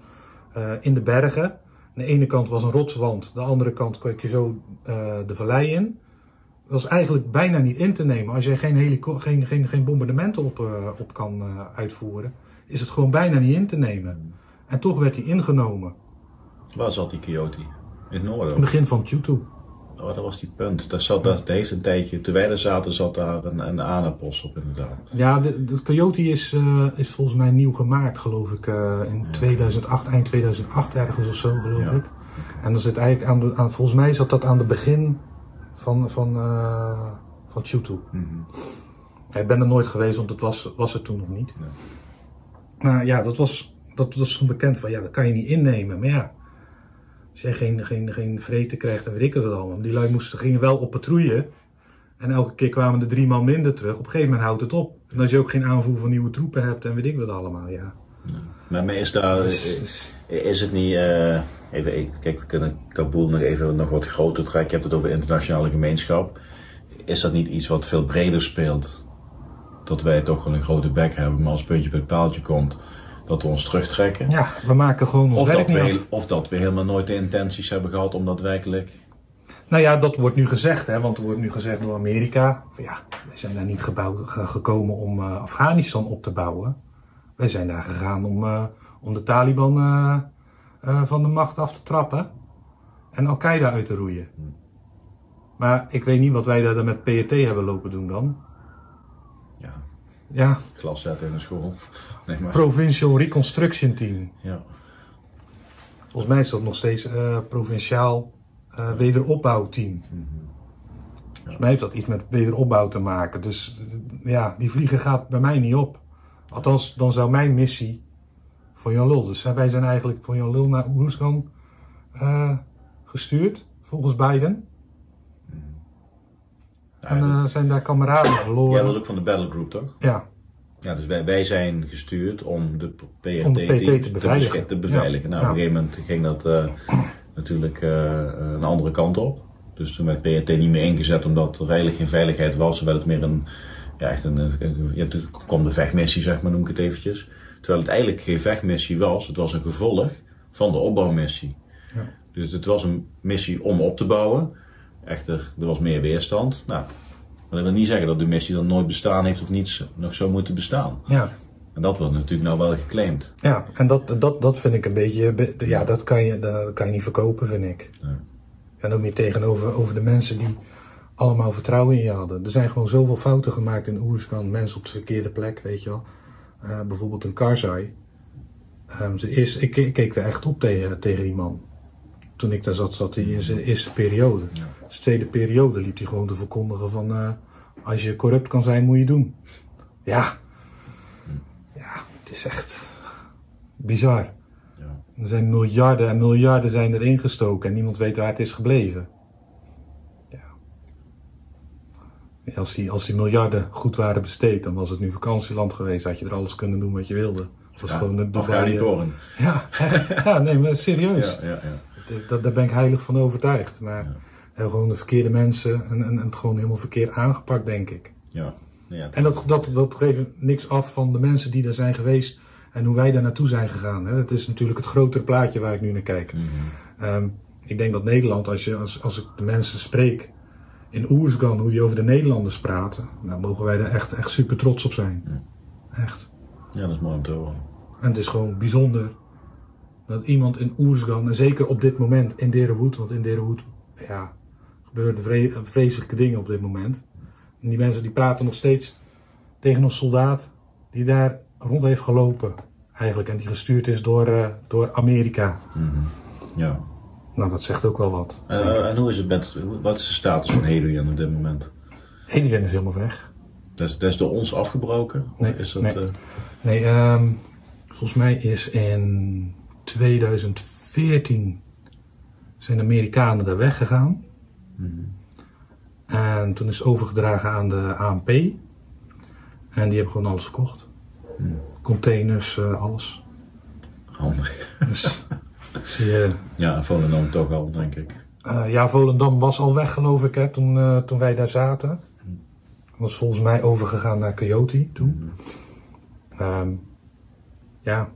eh, in de bergen. Aan de ene kant was een rotswand, de andere kant kon je zo de vallei in. was eigenlijk bijna niet in te nemen. Als je geen, helico- geen, geen, geen bombardementen op, op kan uitvoeren, is het gewoon bijna niet in te nemen. En toch werd hij ingenomen. Waar zat die Coyote? In het noorden? Het begin van Q2. Oh, dat was die punt. Daar zat, dat een tijdje, toen wij er zaten, zat daar een, een op inderdaad. Ja, de, de Coyote is, eh, is volgens mij nieuw gemaakt, geloof ik. eh, in 2008, eind 2008 ergens of zo, geloof Ja. ik. En dan zit eigenlijk aan, de, aan, volgens mij zat dat aan het begin van, van, eh, van Q2. Mhm. Ik ben er nooit geweest, want het was, was er toen nog niet. Nee. Maar ja, dat was, dat was toen bekend van, ja, dat kan je niet innemen. Maar ja, als jij geen, geen, geen vreten krijgt, dan weet ik het allemaal. Die lui moesten, gingen wel op patrouille. En elke keer kwamen er drie man minder terug. Op een gegeven moment houdt het op. En als je ook geen aanvoer van nieuwe troepen hebt en weet ik wat allemaal, ja. Maar, is daar, is het niet, eh, even, kijk, we kunnen Kabul nog even nog wat groter trekken. Je hebt het over internationale gemeenschap. Is dat niet iets wat veel breder speelt? Dat wij toch wel een grote bek hebben, maar als puntje bij het paaltje komt, dat we ons terugtrekken? Ja, we maken gewoon ons Of werk dat, niet we, af. of dat we helemaal nooit de intenties hebben gehad om daadwerkelijk. Nou ja, dat wordt nu gezegd, hè, want er wordt nu gezegd door Amerika. Van ja, wij zijn daar niet gebouwd, gekomen om eh, Afghanistan op te bouwen. Wij zijn daar gegaan om, eh, om de Taliban eh, van de macht af te trappen en Al-Qaeda uit te roeien. Maar ik weet niet wat wij daar dan met PRT hebben lopen doen dan. Ja, klas zetten in de school. Nee, maar, Provincial Reconstruction Team. ja. Volgens mij is dat nog steeds eh, provinciaal eh, wederopbouwteam. Volgens mij heeft dat iets met wederopbouw te maken. Dus ja, die vliegen gaat bij mij niet op. Althans, dan zou mijn missie voor Jan Lul. Dus wij zijn eigenlijk voor Jan Lul naar Oeruzgan eh gestuurd, volgens Biden. En Ja, eh, zijn daar kameraden verloren. was ook van de battlegroup, toch? Ja, Ja, dus wij, wij zijn gestuurd om de PRT, Om de PT die- te beveiligen. te beveiligen. Ja. Nou, Ja. op een gegeven moment ging dat eh, natuurlijk eh, een andere kant op. Dus toen werd PRT niet meer ingezet omdat er eigenlijk geen veiligheid was. Terwijl het meer een, ja, echt een, een- ja, toen kwam de vechtmissie, zeg maar, noem ik het eventjes. Terwijl het eigenlijk geen vechtmissie was. Het was een gevolg van de opbouwmissie. Ja. Dus het was een missie om op te bouwen. Echter, er was meer weerstand. Nou, maar dat wil niet zeggen dat de missie dan nooit bestaan heeft of niet nog zou moeten bestaan. ja. En dat wordt natuurlijk nou wel geclaimd. Ja, en dat, dat, dat vind ik een beetje, be- ja, dat kan je, dat kan je niet verkopen, vind ik. Nee. En ook niet tegenover over de mensen die allemaal vertrouwen in je hadden. Er zijn gewoon zoveel fouten gemaakt in Oerskan, mensen op de verkeerde plek, weet je wel. Eh, bijvoorbeeld een Karzai. Ehm, ze is, ik, ik keek er echt op tegen, tegen die man. Toen ik daar zat, zat hij in zijn eerste periode. Ja. Tweede periode liep hij gewoon te verkondigen van... eh, als je corrupt kan zijn, moet je doen. Ja. Ja, het is echt bizar. Ja. Er zijn miljarden en miljarden zijn erin gestoken en niemand weet waar het is gebleven. Ja. Als die, als die miljarden goed waren besteed, dan was het nu vakantieland geweest. Had je er alles kunnen doen wat je wilde. Het was Ja, gewoon Afghanistan. Ja, echt. ja, nee, maar serieus. Ja, ja, ja. Dat- Dat, daar ben ik heilig van overtuigd. Maar gewoon de verkeerde mensen en, en, en het gewoon helemaal verkeerd aangepakt, denk ik. ja. ja. En dat, dat, dat geeft niks af van de mensen die er zijn geweest en hoe wij daar naartoe zijn gegaan. Hè. Het is natuurlijk het grotere plaatje waar ik nu naar kijk. Mhm. Ehm, ik denk dat Nederland, als, je, als, als ik de mensen spreek in Oersgan, hoe die over de Nederlanders praten, dan mogen wij er echt, echt super trots op zijn. Echt. ja, dat is mooi om te horen. En het is gewoon bijzonder dat iemand in Oersgan, en zeker op dit moment in Derenhoed, want in Derenhoed ja, gebeuren vre- vreselijke dingen op dit moment. En die mensen die praten nog steeds tegen een soldaat die daar rond heeft gelopen, eigenlijk, en die gestuurd is door, eh, door Amerika. Mhm. Ja. Nou, dat zegt ook wel wat. En, eh, en hoe is het met, wat is de status van Hedwig op dit moment? Iedereen is helemaal weg. Dat is, dat is door ons afgebroken? Of Nee, is dat, nee. eh, Nee, ehm, volgens mij is in 2014 zijn de Amerikanen daar weggegaan. Mhm. En toen is het overgedragen aan de ANP. En die hebben gewoon alles verkocht. Hmm. Containers, eh, alles. handig. Dus *laughs* zie je, Ja, en Volendam toch al, denk ik. eh, ja, Volendam was al weg geloof ik hè, toen, eh, toen wij daar zaten. Was volgens mij overgegaan naar Coyote toen. Ehm, ja,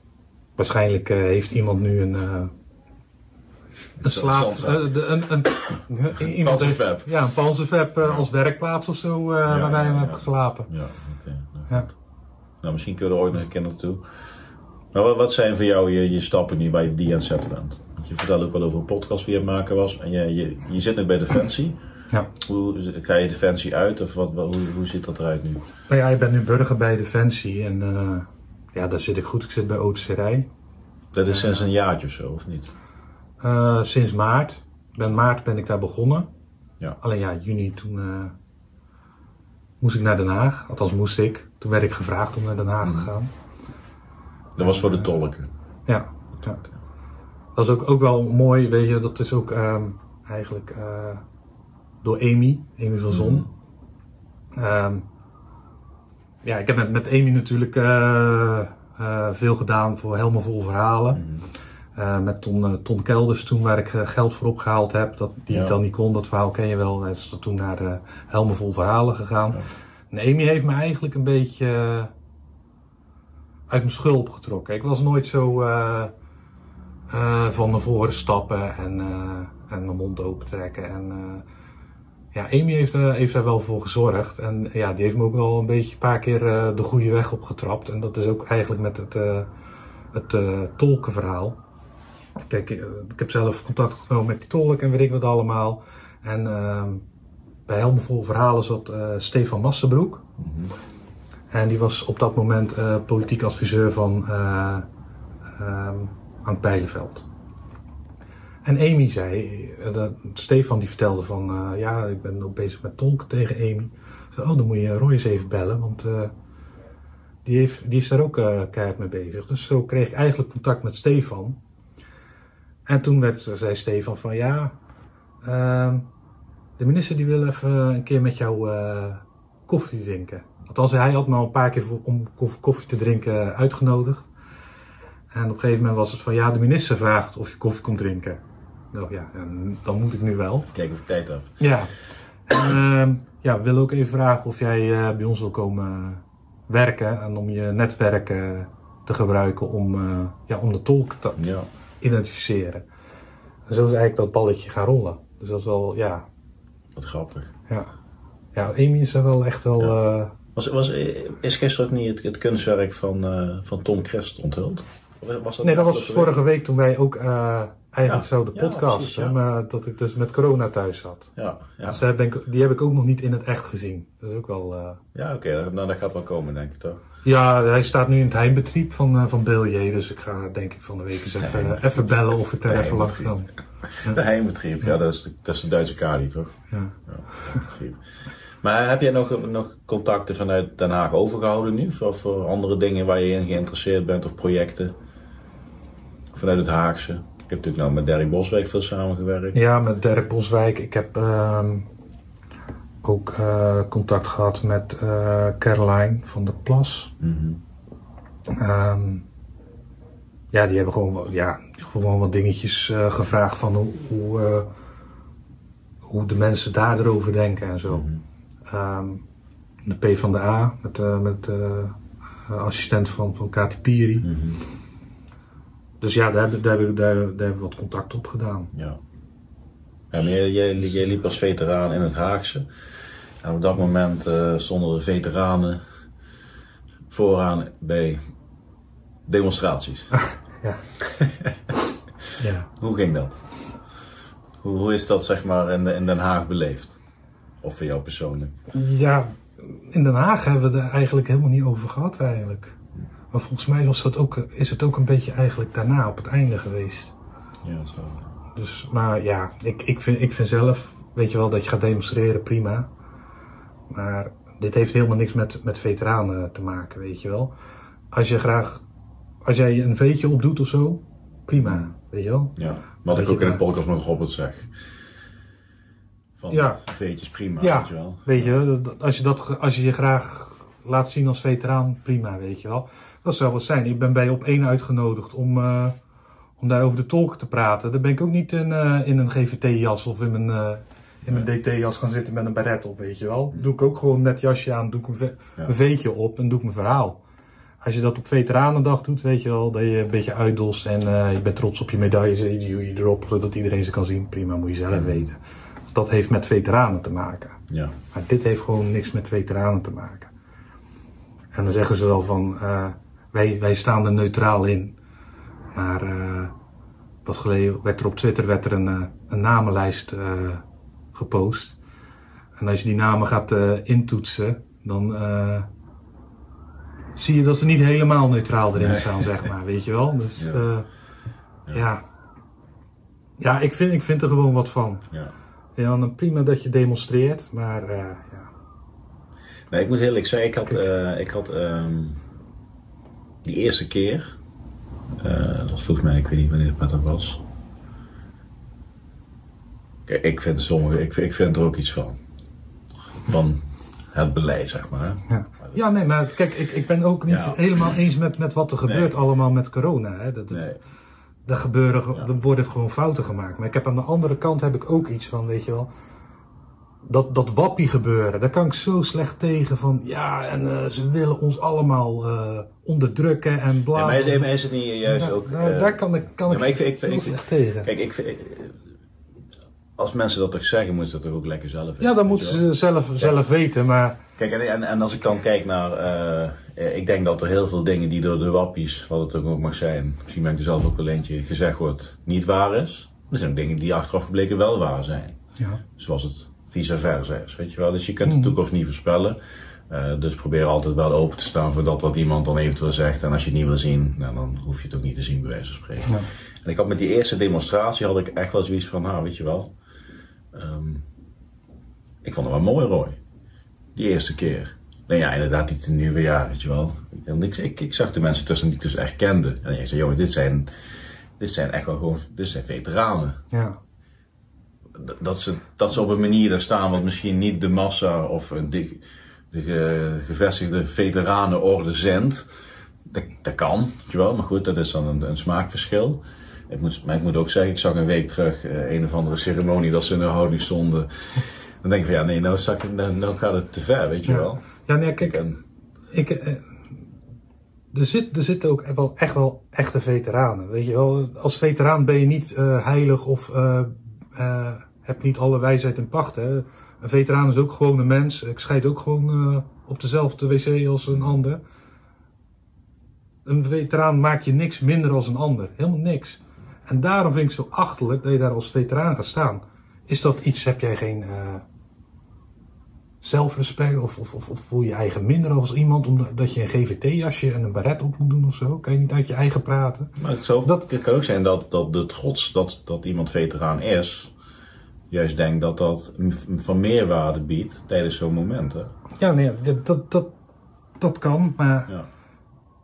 waarschijnlijk heeft iemand nu een, Een slaap, eh, de- een, een, iemand heeft- Panzerfab. Ja, een panzerfab eh, als werkplaats of zo, eh, ja, je ja. hebt geslapen. Ja, oké. nou, Ja. Nou, misschien kunnen we er ooit nog een keer naartoe. Maar wat, wat zijn voor jou je, je stappen nu waar je die aan het zetten bent? Want je vertelt ook wel over een podcast die je aan het maken was. En je, je, je zit nu bij Defensie. Ja. Hoe, ga je Defensie uit of wat, hoe, hoe ziet dat eruit nu? Nou ja, ik ben nu burger bij Defensie en ja, daar zit ik goed. Ik zit bij Ootserij. Dat is sinds een jaartje of zo, of niet? Eh, sinds maart. Ben maart ben ik daar begonnen. Ja. Alleen ja, juni toen eh, moest ik naar Den Haag. Althans moest ik. Toen werd ik gevraagd om naar Den Haag te gaan. Dat was voor de tolken. Ja, ja. Dat is ook, ook wel mooi, weet je. Dat is ook ehm, eigenlijk eh, door Amy, Amy van Zon. Ehm, ja, ik heb met, met Amy natuurlijk eh, eh, veel gedaan voor helemaal vol verhalen. Eh, met Ton, eh, Ton Kelders toen, waar ik eh, geld voor opgehaald heb, dat, die Ja. het dan niet kon, dat verhaal ken je wel. Hij is toen naar helemaal vol verhalen gegaan. Ja. En Amy heeft me eigenlijk een beetje uit mijn schulp getrokken. Ik was nooit zo van naar voren stappen en, en mijn mond open trekken. En, ja, Amy heeft, heeft daar wel voor gezorgd. En ja, die heeft me ook wel een beetje een paar keer de goede weg opgetrapt. En dat is ook eigenlijk met het, het tolkenverhaal. Kijk, eh, ik heb zelf contact genomen met die tolk en weet ik wat allemaal. En ehm, bij Helmen Vol Verhalen zat eh, Stefan Massenbroek. En die was op dat moment eh, politiek adviseur van eh ehm Ank Bijleveld. En Amy zei, dat, Stefan die vertelde van, ja, ik ben ook bezig met tolken tegen Amy. Ik zei, oh, dan moet je Roy eens even bellen, want die, heeft, die is daar ook eh, keihard mee bezig. Dus zo kreeg ik eigenlijk contact met Stefan. En toen werd, zei Stefan van, ja, ehm, de minister die wil even een keer met jou eh, koffie drinken. Althans, hij had me al een paar keer voor- om koff- koffie te drinken uitgenodigd. En op een gegeven moment was het van, ja, de minister vraagt of je koffie komt drinken. Nou ja, dan moet ik nu wel. Even kijken of ik tijd heb. Ja. Ehm, ja, we willen ook even vragen of jij eh, bij ons wil komen werken. En om je netwerk te gebruiken om, eh, ja, om de tolk te Ja. Identificeren. En zo is eigenlijk dat balletje gaan rollen. Dus dat is wel, ja. Wat grappig. Ja, ja Amy is er wel echt wel... Ja. eh, Was, was, is gisteren ook niet het, het kunstwerk van, eh, van Tom Christ onthuld? Was dat nee, dat was vorige week toen wij ook eh, eigenlijk Ja. zo de podcast, ja. maar dat ik dus met corona thuis zat. Ja, ja. Dus die heb ik ook nog niet in het echt gezien. Dat is ook wel... ja oké. Nou, dat gaat wel komen, denk ik toch? Ja, hij staat nu in het heimbetrieb van, eh van Bilje, dus ik ga denk ik van de week eens even, even bellen of ik daar even langs kan. De heimbetrieb, ja, dat, is de, dat is de Duitse Kali, toch? Ja. Ja. Maar heb jij nog, nog contacten vanuit Den Haag overgehouden nu? Voor andere dingen waar je in geïnteresseerd bent of projecten? Vanuit het Haagse? Ik heb natuurlijk nou met Dirk Boswijk veel samengewerkt. ja, met Dirk Boswijk. Ik heb ehm, ook eh, contact gehad met eh Caroline van der Plas. Mhm. Ehm, ja, die hebben gewoon, ja, gewoon wat dingetjes eh, gevraagd van hoe, hoe, hoe de mensen daar erover denken en zo. Ehm, de P van de A met, met assistent van, van Kati Piri. Mhm. Dus ja, daar, hebben- daar, hebben- daar, daar hebben we wat contact op gedaan. Ja. ja maar jij, jij, jij liep als veteraan in het Haagse. En op dat moment eh, stonden er veteranen vooraan bij demonstraties. *laughs* Ja. *laughs* ja. Hoe ging dat? Hoe, hoe is dat zeg maar in, in Den Haag beleefd? Of voor jou persoonlijk? ja, in Den Haag hebben we het er eigenlijk helemaal niet over gehad eigenlijk. Maar volgens mij was dat ook, is het ook een beetje eigenlijk daarna op het einde geweest. Ja, zo. Dus, maar ja, ik, ik, vind, ik vind zelf, weet je wel, dat je gaat demonstreren, prima. Maar dit heeft helemaal niks met, met veteranen te maken, weet je wel. Als je graag, als jij een veetje opdoet of zo, prima, weet je wel. Ja, wat ik ook in daar- podcast met Robert zeg. Van, Ja. veetjes prima, Ja. weet je wel. Weet je, als je, dat, als je je graag laat zien als veteraan, prima, weet je wel. Dat zou wel zijn. Ik ben bij op één uitgenodigd om, eh, om daar over de tolken te praten. Dan ben ik ook niet in, eh, in een GVT-jas of in mijn, eh, in mijn DT-jas gaan zitten met een beret op, weet je wel. Doe ik ook gewoon net jasje aan, doe ik mijn, ve- Ja. mijn veetje op en doe ik mijn verhaal. als je dat op Veteranendag doet, weet je wel, dat je een beetje uitdost en eh, je bent trots op je medailles en je erop, zodat iedereen ze kan zien. Prima, moet je zelf weten. Dat heeft met veteranen te maken. Ja. Maar dit heeft gewoon niks met veteranen te maken. En dan zeggen ze wel van, eh, wij, wij staan er neutraal in. Maar eh pas geleden werd er op Twitter werd er een, een namenlijst gepost. En als je die namen gaat eh, intoetsen, dan eh, zie je dat ze niet helemaal neutraal erin Nee. staan, zeg maar, weet je wel. Dus Ja. ja, ja. ja. ik, vind, ik vind er gewoon wat van. ja. Ja, dan prima dat je demonstreert, maar eh, ja. Nee, ik moet eerlijk zeggen, ik had, eh, ik had ehm, die eerste keer, eh, dat was volgens mij, ik weet niet wanneer het dat was. Ik vind sommige, ik, vind- ik vind er ook iets van. Van het beleid, zeg maar. Ja. ja, nee, maar kijk, ik, ik ben ook niet Ja. helemaal eens met, met wat er gebeurt Nee. allemaal met corona. Hè. Dat, dat, Nee, Daar, gebeuren, Ja. er worden gewoon fouten gemaakt. Maar ik heb aan de andere kant heb ik ook iets van, weet je wel. Dat, dat wappie gebeuren, daar kan ik zo slecht tegen van, ja, en eh, ze willen ons allemaal eh, onderdrukken en bla. Maar is, is het niet juist ook... daar, eh, daar kan ik, kan ja, ik, maar ik vind- ik vind- ik- slecht tegen. Kijk, ik vind, als mensen dat toch zeggen, moeten ze dat toch ook lekker zelf ja, weten, dan weet moeten ze zelf, zelf weten, maar Kijk, en, en, en als ik dan kijk naar. eh, ik denk dat er heel veel dingen die door de wappies, wat het ook ook mag zijn, misschien ben ik er zelf ook wel eentje, gezegd wordt, niet waar is. Er zijn ook dingen die achteraf gebleken wel waar zijn. ja. Zoals het vice versa is, weet je wel. Dus je kunt de Mhm. toekomst niet voorspellen. Eh, dus probeer altijd wel open te staan voor dat wat iemand dan eventueel zegt. En als je het niet wil zien, nou, dan hoef je het ook niet te zien, bij wijze van spreken. Ja. En ik had met die eerste demonstratie had ik echt wel zoiets van, nou, weet je wel. Ehm, ik vond het wel mooi, Roy. Die eerste keer. Nee, ja, inderdaad, een nieuwe jaar, weet je wel. Ik, ik, ik zag de mensen tussen die ik dus echt kende. En ik zei, jongen, dit zijn, dit zijn echt wel gewoon, dit zijn veteranen. ja. Dat- Dat ze, dat ze op een manier daar staan wat misschien niet de massa of de, de ge- gevestigde veteranenorde zendt. Dat, dat kan, weet je wel. Maar goed, dat is dan een, een smaakverschil. Ik moet, maar ik moet ook zeggen, ik zag een week terug eh, een of andere ceremonie dat ze in de houding stonden. Dan denk ik van ja, nee, nou, nou, nou gaat het te ver, weet je Ja. wel. Ja, nee, kijk, En, ik, eh, er, zit, er zitten ook echt wel, echt wel echte veteranen. Weet je wel, als veteraan ben je niet eh, heilig of eh, heb niet alle wijsheid in pacht. Hè. Een veteraan is ook gewoon een mens. Ik scheid ook gewoon op dezelfde wc als een ander. Een veteraan maakt je niks minder als een ander. Helemaal niks. En daarom vind ik het zo achterlijk dat je daar als veteraan gaat staan. Is dat iets, heb jij geen eh, zelfrespect of, of, of, of voel je je eigen minder als iemand omdat je een GVT-jasje en een baret op moet doen of zo? Kan je niet uit je eigen praten? maar het, Dat- het kan ook zijn dat, dat de trots dat, dat iemand veteraan is, juist denkt dat dat van meerwaarde biedt tijdens zo'n moment. Hè? Ja, nee, dat, dat, dat, dat kan, maar Ja.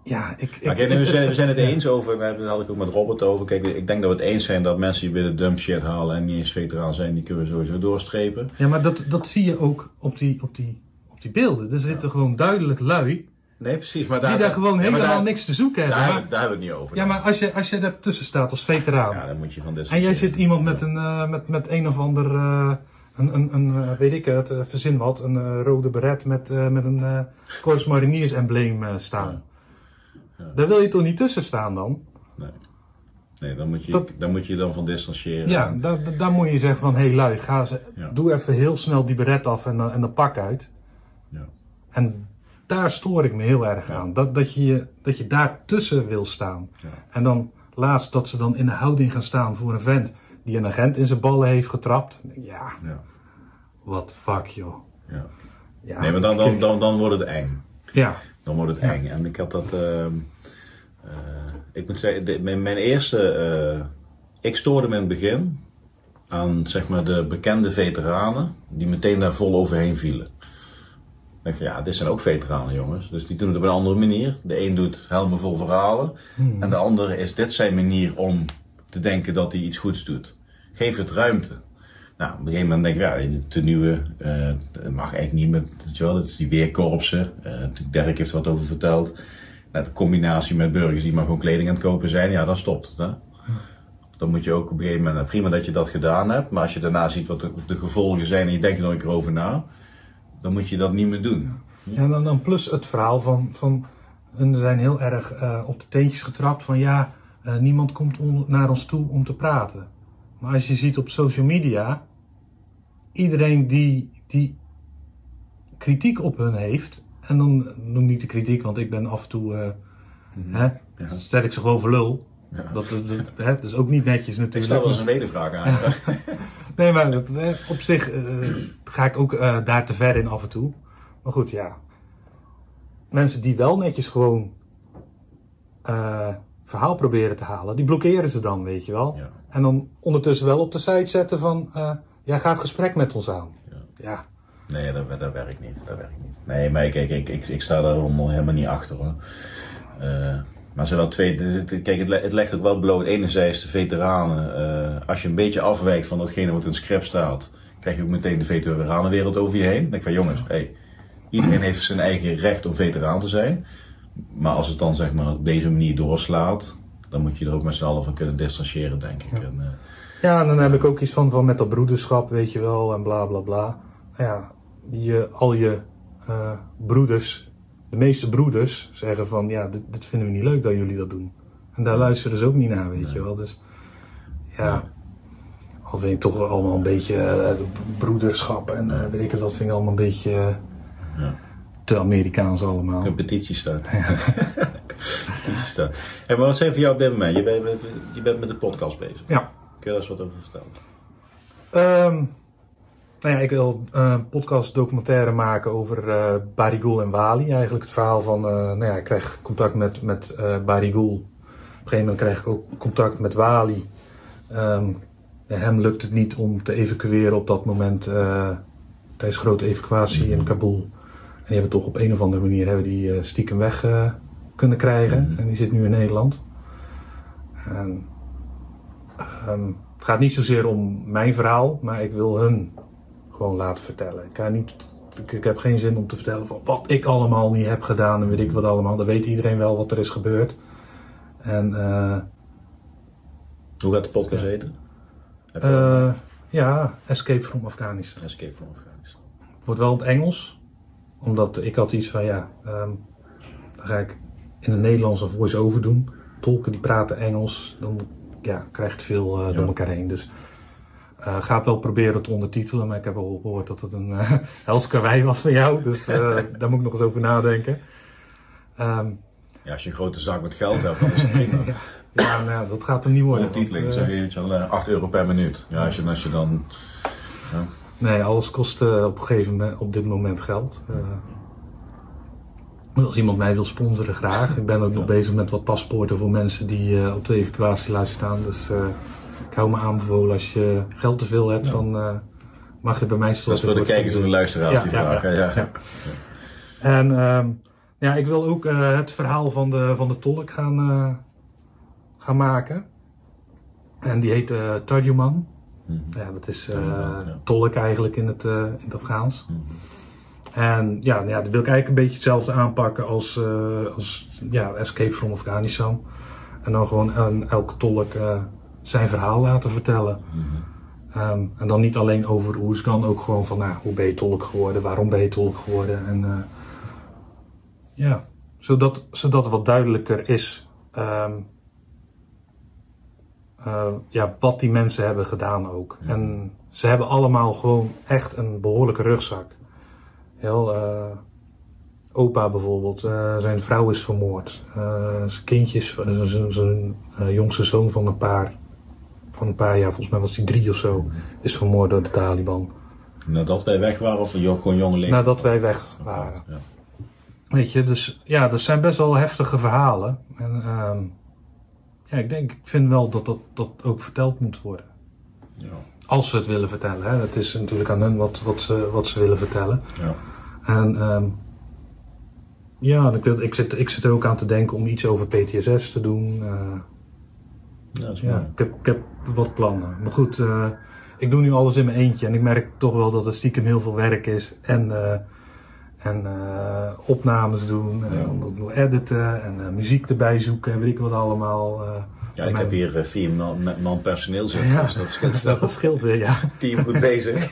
Ja, ik... ik Nou, kijk, we zijn, we zijn het *laughs* ja. eens over, daar had ik ook met Robert over. Kijk, ik denk dat we het eens zijn dat mensen die bij de dump shit halen en niet eens veteraan zijn, die kunnen we sowieso doorstrepen. Ja, maar dat, dat zie je ook op die, op die, op die beelden. Er zitten gewoon duidelijk lui Nee, precies. Maar die daar gewoon ja, helemaal daar- niks te zoeken Daar, hebben. Maar, daar hebben we het niet over. ja, maar als je, als je daar tussen staat als veteraan Ja, dan moet je van en jij zit iemand met een, eh, met, met een of ander, eh, een, een, een eh, weet ik het, verzin wat, een rode beret met, met een uh, Corps Mariniers embleem staan. Ja. Daar wil je toch niet tussen staan dan? Nee, nee dan, moet je, Dat- dan moet je dan van distancieren. Ja, daar, daar- moet je zeggen van, hé hey, lui, ga ze, Ja. doe even heel snel die beret af en, dan- en dan pak uit. Ja. En daar stoor ik me heel erg Ja. aan. Dat, dat, je, dat je daar tussen wil staan. Ja. En dan laatst dat ze dan in de houding gaan staan voor een vent die een agent in zijn ballen heeft getrapt. Ja, Ja. the fuck joh. Ja. Ja, Nee, maar dan, dan, dan, dan wordt het eng. Ja, Dan wordt het eng. En ik had dat. ehm, eh, ik moet zeggen, de- mijn, mijn eerste. eh, ik stoorde me in het begin aan zeg maar, de bekende veteranen die meteen daar vol overheen vielen. Ik denk van ja, dit zijn ook veteranen jongens. Dus die doen het op een andere manier. De een doet helmen vol verhalen. En de andere is dit zijn manier om te denken dat hij iets goeds doet. Geef het ruimte. Nou, op een gegeven moment denk ik, ja, de tenue eh dat mag eigenlijk niet meer. Weet je wel, dat is die weerkorpsen. Dirk heeft er wat over verteld. Nou, de combinatie met burgers die maar gewoon kleding aan het kopen zijn, ja, dan stopt het. Hè? Dan moet je ook op een gegeven moment, nou, prima dat je dat gedaan hebt, maar als je daarna ziet wat de, gevolgen zijn en je denkt er nog een keer over na, dan moet je dat niet meer doen. Ja, en dan, dan plus het verhaal van, van Hun zijn heel erg eh, op de teentjes getrapt van ja, eh, niemand komt naar ons toe om te praten. Maar als je ziet op social media, iedereen die, die kritiek op hun heeft, en dan noem niet de kritiek, want ik ben af en toe, eh hè, Ja. stel ik ze gewoon voor lul. Ja. Dat, dat, dat, hè, dat is ook niet netjes Ik natuurlijk. stel wel eens een wedervraag aan. *laughs* Nee, maar eh, op zich eh, ga ik ook daar te ver in af en toe. Maar goed, ja. Mensen die wel netjes gewoon verhaal proberen te halen, die blokkeren ze dan, weet je wel. Ja. En dan ondertussen wel op de site zetten van, jij gaat gesprek met ons aan. Ja. Ja, Nee, dat, dat werkt niet. Dat werkt niet. Nee, maar kijk, ik, ik, ik sta daar helemaal niet achter hoor. Eh, maar ze wel twee. Kijk, het, le- het legt ook wel bloot. Enerzijds de veteranen. eh, als je een beetje afwijkt van datgene wat in het script staat, krijg je ook meteen de veteranenwereld over je heen. Dan denk ik van jongens, hey, iedereen heeft zijn eigen recht om veteraan te zijn. Maar als het dan zeg maar op deze manier doorslaat, dan moet je er ook met z'n allen van kunnen distancieren, denk ik. En, eh, ja en dan heb ik ook iets van, van met dat broederschap, weet je wel, en bla bla bla. Nou Ja, je, al je eh, broeders, de meeste broeders zeggen van, ja, dit, dit vinden we niet leuk dat jullie dat doen. En daar luisteren ze ook niet naar, weet je wel. Dus ja, al vind ik toch allemaal een beetje eh, broederschap en eh, weet ik het wat, vind ik allemaal een beetje Ja. te Amerikaans allemaal. Een petitie staat. *laughs* petitie staat. Hey, maar wat zijn voor jou op dit moment? Je bent, je bent met de podcast bezig. Ja. Kun je daar eens wat over vertellen? Ehm, nou ja, ik wil eh, een podcast documentaire maken over eh Barigul en Wali. Eigenlijk het verhaal van, eh, nou ja, ik krijg contact met, met eh Barigul. Op een gegeven moment krijg ik ook contact met Wali. Ehm, hem lukt het niet om te evacueren op dat moment eh, tijdens grote evacuatie in Kabul. En die hebben toch op een of andere manier hebben die eh, stiekem weg eh, kunnen krijgen. En die zit nu in Nederland. En, ehm, het gaat niet zozeer om mijn verhaal, maar ik wil hun gewoon laten vertellen. Ik, ga niet, ik, ik heb geen zin om te vertellen van wat ik allemaal niet heb gedaan en weet ik wat allemaal. Dan weet iedereen wel wat er is gebeurd. En eh, Hoe gaat de podcast heten? Heb je eh, ja, Escape from Afghanistan. Escape from Afghanistan. Het wordt wel in het Engels, omdat ik had iets van ja, ehm, dan ga ik in het Nederlands een voice-over doen. Tolken die praten Engels, dan ja, krijg je te veel eh, door Ja. elkaar heen. Dus eh ga het wel proberen te ondertitelen, maar ik heb al gehoord dat het een *laughs* uh, hels was van jou, dus eh, *laughs* daar moet ik nog eens over nadenken. Ehm, Ja, als je een grote zak met geld hebt, dan is het *laughs* prima. ja, nou, dat gaat er niet worden. Ondertiteling, zeg eh, je, weet je wel, eh, 8 euro per minuut. Ja, als je, als je dan... Nee, alles kost eh, op een gegeven moment, op dit moment geld. Eh, als iemand mij wil sponsoren, graag. Ik ben ook nog bezig met wat paspoorten voor mensen die eh, op de evacuatielijst staan. Dus eh, ik hou me aanbevolen, als je geld te veel hebt, dan eh, mag je bij mij Dat is voor de kijkers en de luisteraars Ja, die ja, vragen. Ja, ja. En ehm, ja, ik wil ook eh, het verhaal van de, van de tolk gaan, eh, gaan maken. En die heet eh Tarjuman. Mhm. Ja, dat is eh, Tarjuman, ja. tolk eigenlijk in het, eh, in het Afghaans. Mhm. En ja, nou ja, dat wil ik eigenlijk een beetje hetzelfde aanpakken als, eh, als ja, Escape from Afghanistan. En dan gewoon aan elke tolk eh, zijn verhaal laten vertellen. Mhm. Ehm, en dan niet alleen over Oezgan, ook gewoon van nou, hoe ben je tolk geworden, waarom ben je tolk geworden. En eh, ja, zodat, zodat het wat duidelijker is ehm, eh, ja, wat die mensen hebben gedaan ook. En ze hebben allemaal gewoon echt een behoorlijke rugzak. Heel, eh, opa bijvoorbeeld, zijn vrouw is vermoord. Zijn kindjes, zijn, zijn jongste zoon van een paar, van een paar jaar, volgens mij was hij drie of zo, is vermoord door de Taliban. Nadat wij weg waren of gewoon jonge leeftijd? Nadat wij weg waren. Ja. Weet je, dus ja, dat zijn best wel heftige verhalen. En ehm, ja, ik denk, ik vind wel dat dat, dat ook verteld moet worden. Ja. Als ze het willen vertellen. Hè. Het is natuurlijk aan hun wat, wat, ze, wat ze willen vertellen. Ja. En ehm, ja, ik, wil, ik, zit, ik zit er ook aan te denken om iets over PTSS te doen. eh, Ja, ik heb, ik heb wat plannen. Maar goed, eh, ik doe nu alles in mijn eentje. En ik merk toch wel dat het stiekem heel veel werk is. En, eh, en eh, opnames doen. En Ja. ook nog editen. En muziek erbij zoeken. En weet ik wat allemaal. Ja, ik Mijn- heb hier vier man, man personeel zitten, Ja. dus dat scheelt *laughs* dat scheelt weer, ja. Team goed bezig. *laughs*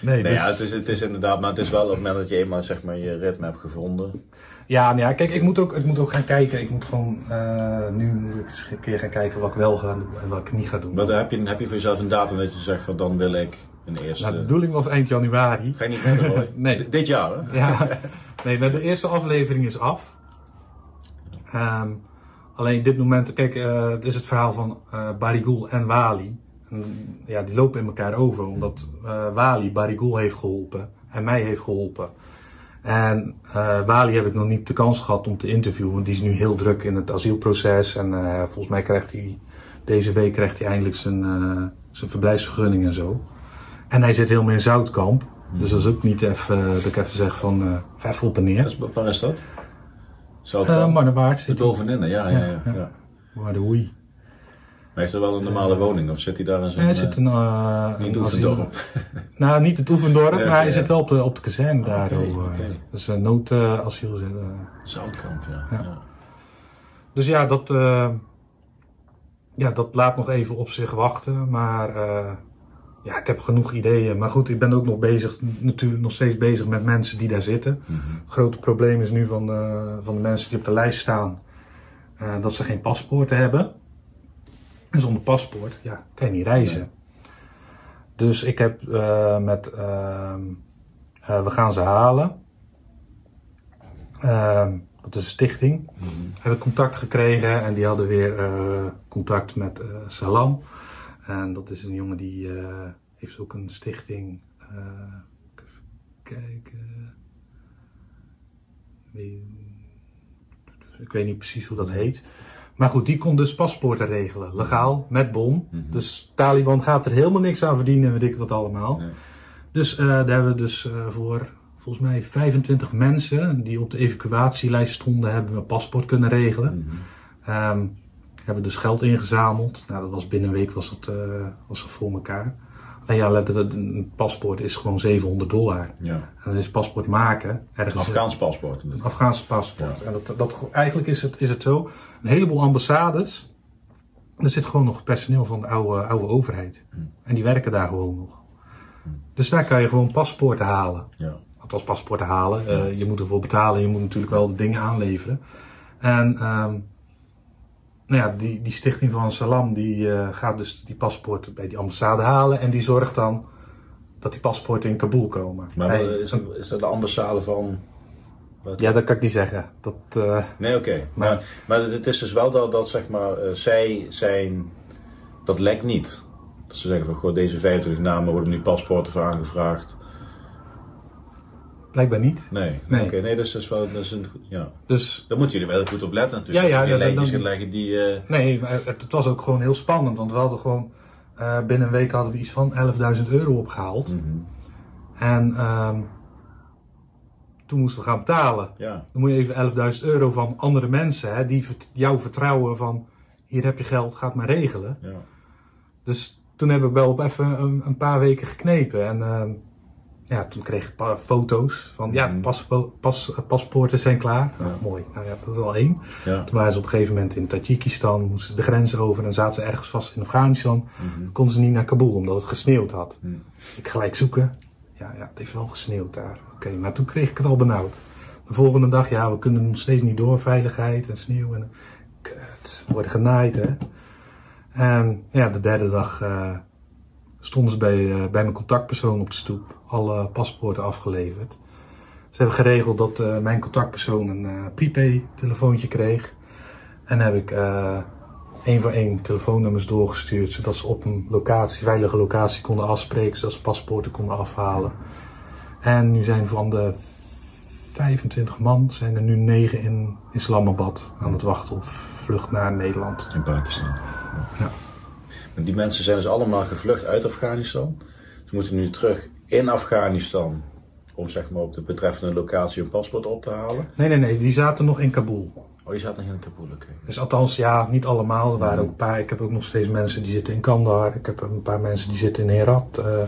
Nee, Nee, dus- ja, het, is, het is inderdaad, maar het is wel op het moment dat je eenmaal zeg maar, je ritme hebt gevonden. Ja, nou ja, kijk, ik moet, ook, ik moet ook gaan kijken. Ik moet gewoon, eh, nu moet ik eens een keer gaan kijken wat ik wel ga doen en wat ik niet ga doen. Wat, heb, je, heb je voor jezelf een datum dat je zegt van dan wil ik een eerste... Nou, de bedoeling was eind januari. Ga je niet verder hoor. *laughs* Nee. D- Dit jaar hè? Ja, nee, maar de eerste aflevering is af. Ehm, alleen dit moment, kijk, het is het verhaal van eh Barigul en Wali. Ja, die lopen in elkaar over, omdat eh, Wali Barigul heeft geholpen en mij heeft geholpen. En eh, Wali heb ik nog niet de kans gehad om te interviewen, want die is nu heel druk in het asielproces. En eh, volgens mij krijgt hij deze week krijgt hij eindelijk zijn, zijn verblijfsvergunning en zo. En hij zit helemaal in Zoutkamp. Dus dat is ook niet even, dat ik even zeg van, ga even op en neer. Is- Waar is dat? Zou het Uh? Marnewaard hij. bovenin, ja, ja, ja. Ja, ja. Maar de hoei. Maar heeft wel een normale woning of zit hij daar in zo'n... Hij zit een, uh, in een Oefendorp? Nou, niet het Oefendorp, *laughs* maar hij zit wel op de, op de kazerne daar. Oké, eh. oké. Dus een noodasiel eh. Zoutkamp, ja. Dus ja dat, eh, ja, dat laat nog even op zich wachten. Maar eh, ja, ik heb genoeg ideeën. Maar goed, ik ben ook nog bezig, natuurlijk nog steeds bezig met mensen die daar zitten. Mhm. Het grote probleem is nu van, eh, van de mensen die op de lijst staan, eh, dat ze geen paspoorten hebben. En zonder paspoort, ja, kan je niet reizen. Dus ik heb eh, met, ehm, eh, we gaan ze halen. Ehm, dat is een stichting. Mhm. Heb ik contact gekregen en die hadden weer eh, contact met Salam. En dat is een jongen die heeft ook een stichting. even kijken. Ik weet niet precies hoe dat heet. Maar goed, die kon dus paspoorten regelen. Legaal, met bon. Mhm. Dus Taliban gaat er helemaal niks aan verdienen, weet ik wat allemaal. Nee. Dus eh, daar hebben we dus eh, voor volgens mij 25 mensen die op de evacuatielijst stonden, hebben we een paspoort kunnen regelen. Mhm. Ehm, hebben dus geld ingezameld. Nou, dat was binnen een week was het, eh, was het voor elkaar. En ja, we, een paspoort is gewoon 700 dollar. Ja. En dan is paspoort maken ergens Afghaans paspoort. een Afghaanse paspoort. En dat, dat, eigenlijk is het, is het zo. Een heleboel ambassades, er zit gewoon nog personeel van de oude, oude overheid. Hmm. En die werken daar gewoon nog. Dus daar kan je gewoon paspoorten halen. Ja. Althans, paspoorten halen. Eh, je moet ervoor betalen. Je moet natuurlijk wel dingen aanleveren. En ehm, nou ja, die, die stichting van Salam die eh, gaat dus die paspoorten bij die ambassade halen. En die zorgt dan dat die paspoorten in Kabul komen. Maar Hey, is, dat- is dat de ambassade van... wat? ja, dat kan ik niet zeggen. Dat, eh, Nee, oké. Maar- Maar, maar het is dus wel dat, dat zeg maar, eh, zij zijn... Dat lekt niet. Dat ze zeggen van, goh, deze 25 namen worden nu paspoorten voor aangevraagd. Blijkbaar niet. Nee, Nee. oké. Nee, dat is, dat is wel... Dat is een, ja. Dus Daar moeten jullie wel goed op letten natuurlijk. Ja, ja, ja, lijntjes dan- gaat leggen die... eh, nee, het, het was ook gewoon heel spannend. Want we hadden gewoon eh, binnen een week hadden we iets van 11.000 euro opgehaald. mhm. En ehm, toen moesten we gaan betalen. Ja, Dan moet je even 11.000 euro van andere mensen hè, die jou vertrouwen van hier heb je geld, ga het maar regelen. ja. Dus toen heb ik wel op even een, een paar weken geknepen. En ehm, ja, toen kreeg ik een paar foto's van ja, paspo- pas, paspoorten zijn klaar. Nou, mooi, nou ja, dat is al één. ja. Toen waren ze op een gegeven moment in Tajikistan, moesten ze de grens over en zaten ze ergens vast in Afghanistan. Dan konden ze niet naar Kabul omdat het gesneeuwd had. Mhm. Ik gelijk zoeken. Ja, ja, het heeft wel gesneeuwd daar. Oké, maar toen kreeg ik het al benauwd. De volgende dag, ja, we kunnen nog steeds niet door, veiligheid en sneeuw en kut, we worden genaaid hè. En ja, de derde dag eh, stonden ze bij, eh, bij mijn contactpersoon op de stoep, alle paspoorten afgeleverd. Ze hebben geregeld dat eh, mijn contactpersoon een eh prepaid telefoontje kreeg. En heb ik eh één voor één telefoonnummers doorgestuurd, zodat ze op een locatie, veilige locatie konden afspreken, zodat ze paspoorten konden afhalen. En nu zijn van de 25 man, zijn er nu 9 in Islamabad aan het wachten op vlucht naar Nederland. In Pakistan. Ja. En die mensen zijn dus allemaal gevlucht uit Afghanistan. Ze moeten nu terug in Afghanistan om zeg maar op de betreffende locatie een paspoort op te halen. Nee, nee, nee, die zaten nog in Kabul. Oh, die zaten nog in Kabul, oké. Dus althans, ja, niet allemaal. Er waren ook een paar. Ik heb ook nog steeds mensen die zitten in Kandahar. Ik heb een paar mensen die zitten in Herat. Eh,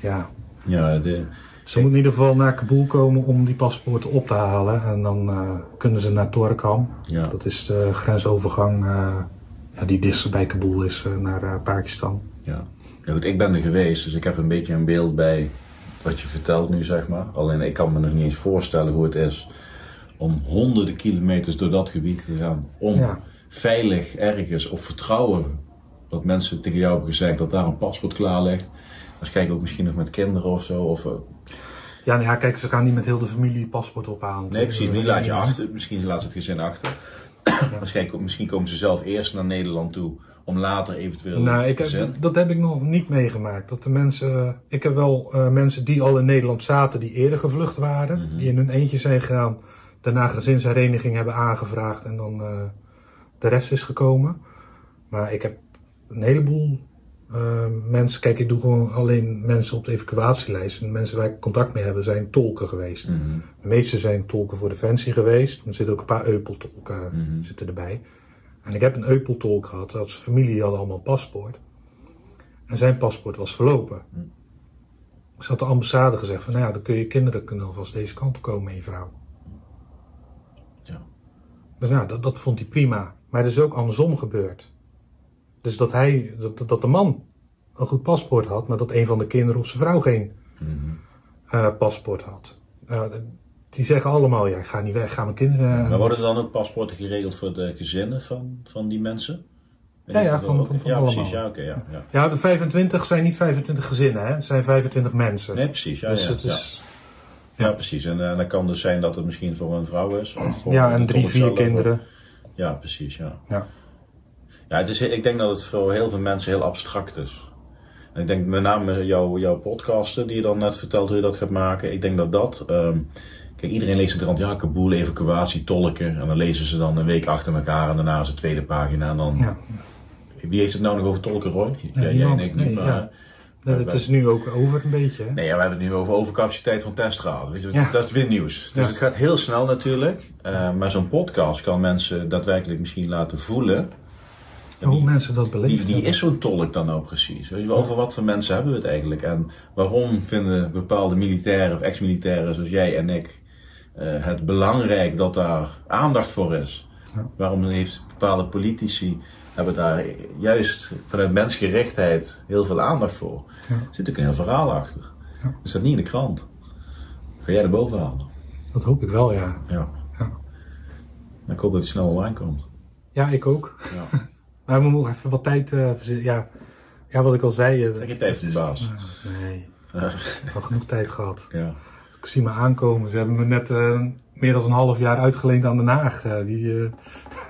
ja, Ja, de, Ze moeten in ieder geval naar Kabul komen om die paspoorten op te halen. En dan eh, kunnen ze naar Torkham. ja. Dat is de grensovergang eh, die dichtst bij Kabul is naar Pakistan. Ja. Ja, goed, ik ben er geweest, dus ik heb een beetje een beeld bij wat je vertelt nu, zeg maar. Alleen ik kan me nog niet eens voorstellen hoe het is om honderden kilometers door dat gebied te gaan. Om Ja. veilig ergens op vertrouwen dat mensen tegen jou hebben gezegd dat daar een paspoort klaar ligt. Waarschijnlijk ook misschien nog met kinderen of zo. Of, eh, Ja, nou ja, kijk, ze gaan niet met heel de familie paspoort ophalen. nee, precies, die laat je achter. Misschien laat ze het gezin achter. Waarschijnlijk, misschien komen ze zelf eerst naar Nederland toe om later eventueel Nou, ik heb, dat heb ik nog niet meegemaakt. Dat de mensen, ik heb wel eh, mensen die al in Nederland zaten, die eerder gevlucht waren, Mhm. die in hun eentje zijn gegaan, daarna gezinshereniging hebben aangevraagd en dan eh, de rest is gekomen. Maar ik heb een heleboel eh, mensen, kijk, ik doe gewoon alleen mensen op de evacuatielijst. En de mensen waar ik contact mee heb, zijn tolken geweest. Mhm. De meeste zijn tolken voor Defensie geweest. Er zitten ook een paar Eupeltolken Mhm. zitten erbij. En ik heb een Eupeltolk gehad. Dat zijn familie had allemaal een paspoort. En zijn paspoort was verlopen. Dus had de ambassade gezegd van, nou ja, dan kun je kinderen kunnen alvast deze kant komen en je vrouw. Ja. Dus nou, dat, dat vond hij prima. Maar het is ook andersom gebeurd. Dus dat hij, dat, dat de man een goed paspoort had, maar dat een van de kinderen of zijn vrouw geen Mhm. eh, paspoort had. Eh, die zeggen allemaal, ja, ik ga niet weg, ga mijn kinderen... Maar worden er dan ook paspoorten geregeld voor de gezinnen van, van die mensen? Ja, ja, dat van- ook- van- van ja, allemaal. precies. Ja, oké, ja, ja. Ja, de 25 zijn niet 25 gezinnen, hè? Het zijn 25 mensen. Nee, precies. Ja, dus ja, het is... ja. precies. En eh, dan kan dus zijn dat het misschien voor een vrouw is. Of voor Ja, en drie, vier kinderen. Ja, precies. Ja. Ja. Ja, het is, ik denk dat het voor heel veel mensen heel abstract is. En ik denk met name jouw, jouw podcasten die je dan net vertelt hoe je dat gaat maken. Ik denk dat dat... ehm, kijk, iedereen leest de krant, ja, evacuatie, tolken. En dan lezen ze dan een week achter elkaar en daarna is de tweede pagina. En dan, Ja. Wie heeft het nou nog over tolken, Roy? Ja, jij en ik niet, maar... ja. Het is nu ook over een beetje, hè? Nee, ja, we hebben het nu over overcapaciteit van testraden. Weet je, Ja. Dat is weer nieuws. Dus Ja. het gaat heel snel natuurlijk. Eh, maar zo'n podcast kan mensen daadwerkelijk misschien laten voelen. Hoe mensen dat beleven. wie, is zo'n tolk dan nou precies? Weet je, over wat voor mensen hebben we het eigenlijk? En waarom vinden bepaalde militairen of ex-militairen zoals jij en ik eh, het belangrijk dat daar aandacht voor is? Ja. Waarom heeft bepaalde politici hebben daar juist vanuit mensgerichtheid heel veel aandacht voor? Ja. Er zit ook een heel verhaal achter. Ja. Is dat niet in de krant? Ga jij naar boven halen? Dat hoop ik wel, ja. Ja. Ja. Ik hoop dat hij snel online komt. Ja, ik ook. Ja. *laughs* Maar we moeten even wat tijd uh. Ja. ja, wat ik al zei. Uh, Trek je tijd van de baas. Uh, nee, ik heb al genoeg tijd gehad. Ja. Ik zie me aankomen. Ze hebben me net uh, meer dan een half jaar uitgeleend aan Den Haag. die,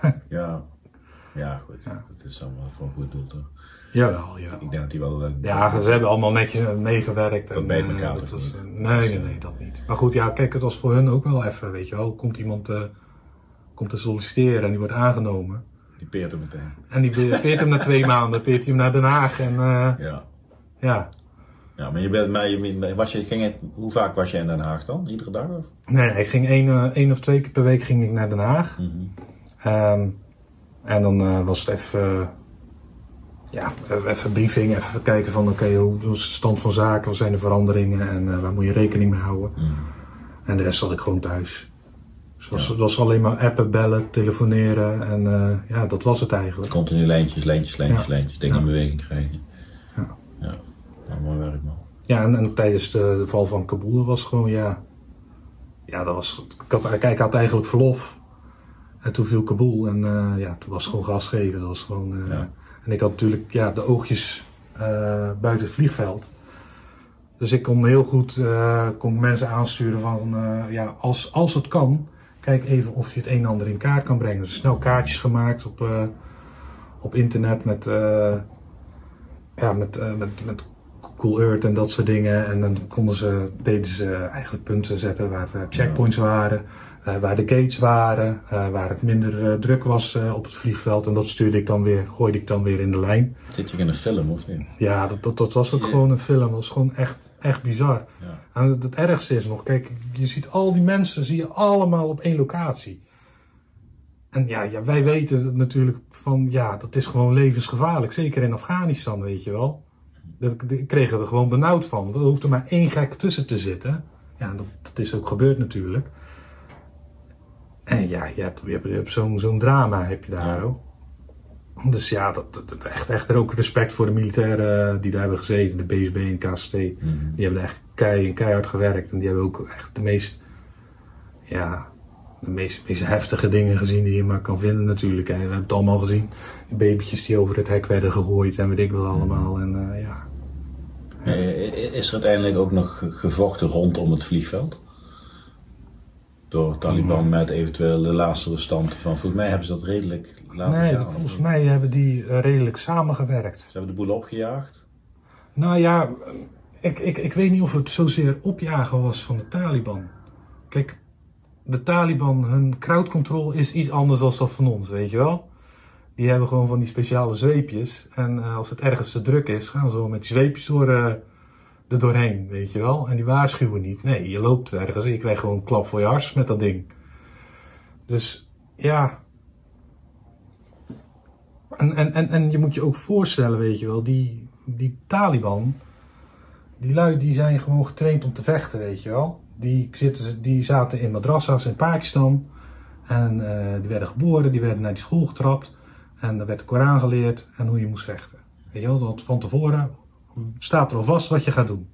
eh, *laughs* ja. ja, goed. Ja. Dat is allemaal voor een goed doel, toch? Jawel, ja. Ik denk dat die wel... Uh, ja, ze hebben allemaal netjes meegewerkt. Dat bij elkaar toch was, niet? Nee, nee, nee, dat niet. Maar goed, ja, kijk, het was voor hun ook wel even, weet je wel. Komt iemand komt te solliciteren en die wordt aangenomen. Die peert hem meteen. En die peert hem na twee *laughs* maanden, peert hij hem naar Den Haag. En, ja. Ja. Ja, maar je bent, was je, ging het, hoe vaak was je in Den Haag dan? Iedere dag? Of? Nee, ik ging één, uh, één of twee keer per week ging ik naar Den Haag. Mm -hmm. um, en dan uh, was het even, ja, even briefing, even kijken van oké, okay, hoe, hoe, is de stand van zaken, wat zijn de veranderingen en uh, waar moet je rekening mee houden. Mm. En de rest zat ik gewoon thuis. Dus het was, ja. het was alleen maar appen, bellen, telefoneren en ja, dat was het eigenlijk. Continu lijntjes, lijntjes, lijntjes, ja. lijntjes, dingen ja. in beweging krijgen. Ja. Ja, mooi werk man. Ja, en, en tijdens de, de, val van Kabul was gewoon, ja, ja, dat was, ik had, kijk, ik had eigenlijk verlof. En toen viel Kabul en uh, ja, toen was het gewoon gas geven. Dat was gewoon, uh, ja. En ik had natuurlijk ja, de oogjes uh, buiten het vliegveld. Dus ik kon heel goed kon mensen aansturen van, ja, als, als het kan, kijk even of je het een en ander in kaart kan brengen. Dus snel kaartjes gemaakt op, op internet met, ja, met, met, met Cool Earth en dat soort dingen. En dan konden ze, deden ze eigenlijk punten zetten waar de checkpoints waren, uh, waar de gates waren, uh, waar het minder druk was op het vliegveld. En dat stuurde ik dan weer, gooide ik dan weer in de lijn. Zit je in een film of niet? Ja, dat, dat, dat was ook gewoon een film. Dat was gewoon echt, echt bizar. Ja. En het, het, ergste is nog, kijk, je ziet al die mensen, zie je allemaal op één locatie. En ja, ja, wij weten natuurlijk van, ja, dat is gewoon levensgevaarlijk. Zeker in Afghanistan, weet je wel. Ik kreeg er gewoon benauwd van. Er hoeft er maar één gek tussen te zitten. Ja, dat, dat is ook gebeurd natuurlijk. En ja, je hebt, je hebt, je hebt zo'n zo'n drama heb je daar ook. Dus ja, dat, dat, dat echt, echt er ook respect voor de militairen die daar hebben gezeten, de BSB en KST. Mhm. Die hebben echt kei, keihard gewerkt en die hebben ook echt de meest, ja, de meest, meest heftige dingen gezien die je maar kan vinden natuurlijk. En we hebben het allemaal gezien. Babytjes die over het hek werden gegooid en weet ik wel allemaal. En eh, ja, Is er uiteindelijk ook nog gevochten rondom het vliegveld? Door Taliban met eventueel de laatste restanten van. Volgens mij hebben ze dat redelijk laten nee, gaan. volgens mij hebben die eh, redelijk samengewerkt. Ze hebben de boel opgejaagd. Nou ja, ik, ik, ik weet niet of het zozeer opjagen was van de Taliban. Kijk, de Taliban, hun crowd control is iets anders dan dat van ons, weet je wel. Die hebben gewoon van die speciale zweepjes. En eh, als het ergens te druk is, gaan ze wel met die zweepjes door, eh, er doorheen, weet je wel. En die waarschuwen niet. Nee, je loopt ergens en je krijgt gewoon een klap voor je hars met dat ding. Dus ja. En, en, en, en je moet je ook voorstellen, weet je wel, die, die Taliban, die lui die zijn gewoon getraind om te vechten, weet je wel. Die, zitten, die zaten in madrassa's in Pakistan. En eh, die werden geboren, die werden naar die school getrapt. En er werd de Koran geleerd en hoe je moest vechten. Weet je wel, want van tevoren staat er al vast wat je gaat doen.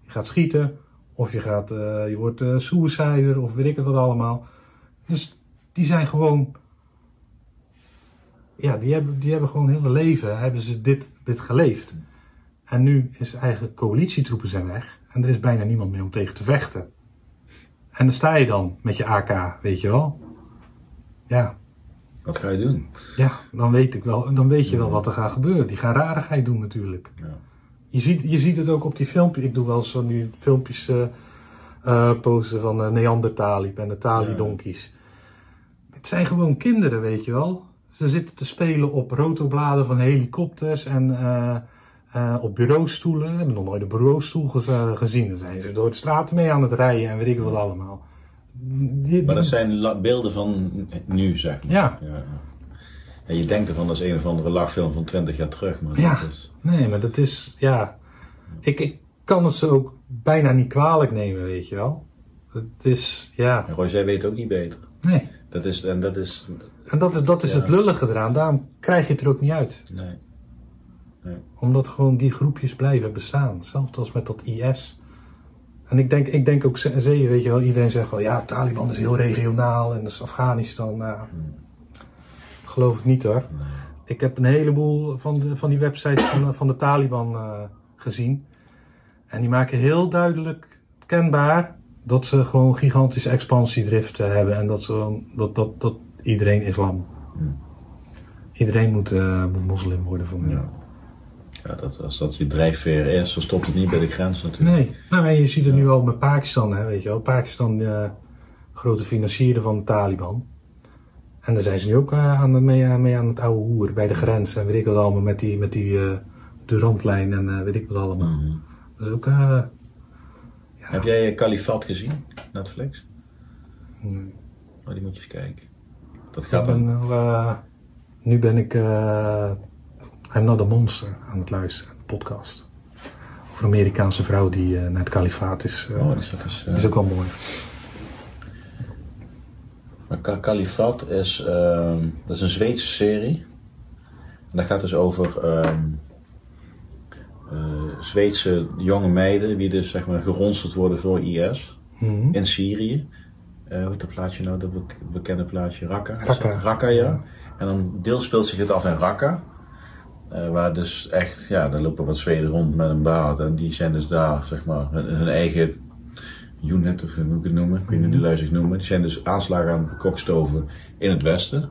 Je gaat schieten, of je, gaat, eh, je wordt eh suicider, of weet ik het wat allemaal. Dus die zijn gewoon ja, die hebben, die hebben gewoon heel leven hebben ze dit, dit geleefd. En nu is eigenlijk coalitietroepen zijn weg. En er is bijna niemand meer om tegen te vechten. En dan sta je dan met je AK, weet je wel. Ja, Wat ga je doen? ja dan, weet ik wel, dan weet je wel wat er gaat gebeuren. Die gaan rarigheid doen natuurlijk. Ja. Je ziet, je ziet het ook op die filmpjes. Ik doe wel zo nu filmpjes eh eh, posten van eh, Neandertalib en de Tali-donkies. Het zijn gewoon kinderen, weet je wel. Ze zitten te spelen op rotobladen van helikopters en op bureaustoelen. We hebben nog nooit een bureaustoel gez- gezien. Dan zijn ze door de straten mee aan het rijden en weet ik wat allemaal. Die- Maar dat zijn beelden van nu, zeg maar. Ja. ja. En je denkt ervan, dat is een of andere lachfilm van 20 jaar terug. Maar Ja. dat is, Nee, maar dat is, ja. Ik, ik kan het ze ook bijna niet kwalijk nemen, weet je wel. Het is, ja. Roy, jij weet ook niet beter. Nee. Dat is, en dat is, En dat is, dat is Ja. het lullige eraan. Daarom krijg je het er ook niet uit. nee. Omdat gewoon die groepjes blijven bestaan. Zelfs als met dat IS. En ik denk, ik denk ook, ze- ze- weet je wel, iedereen zegt wel, ja, Taliban is heel regionaal en dat is Afghanistan. Nou, ik geloof het niet hoor. Ik heb een heleboel van, de, van die websites van, de- van de Taliban eh, gezien. En die maken heel duidelijk kenbaar dat ze gewoon gigantische expansiedrift hebben. En dat, ze, dat, dat, dat iedereen islam. Iedereen moet, eh, moet moslim worden van Ja. Ja, dat, als dat je drijfveer is, dan stopt het niet bij de grens natuurlijk. Nee, nou, en je ziet het nu al met Pakistan, hè, weet je wel. Pakistan, eh grote financier van de Taliban. En daar zijn ze nu ook eh, aan, mee, aan- mee aan het oude hoer bij de grens. En weet ik wat allemaal met die, met die eh Durantlijn en eh, weet ik wat allemaal. Mhm. Dat is ook, eh, Heb jij eh, Kalifat gezien? Netflix? nee. Oh, die moet je eens kijken. Dat gaat dan. eh, nu ben ik eh I'm Not a Monster aan het luisteren, een podcast. Over een Amerikaanse vrouw die eh, naar het kalifaat is. eh, Oh, dat is ook eens, eh, is ook wel mooi. Maar Ka- Kalifat is, ehm, dat is een Zweedse serie. En dat gaat dus over ehm, eh, Zweedse jonge meiden die dus zeg maar geronseld worden voor IS Mhm. in Syrië. Eh, hoe heet dat plaatje nou, dat bek- bekende plaatje? Raqqa? Raqqa. Raqqa, ja. Ja. En dan deels speelt zich het af in Raqqa. Eh, waar dus echt, ja, daar lopen wat Zweden rond met een baard. En die zijn dus daar, zeg maar, hun, hun eigen unit, of hoe moet ik het noemen, ik weet niet hoe noemen. Die zijn dus aanslagen aan kokstoven in het westen.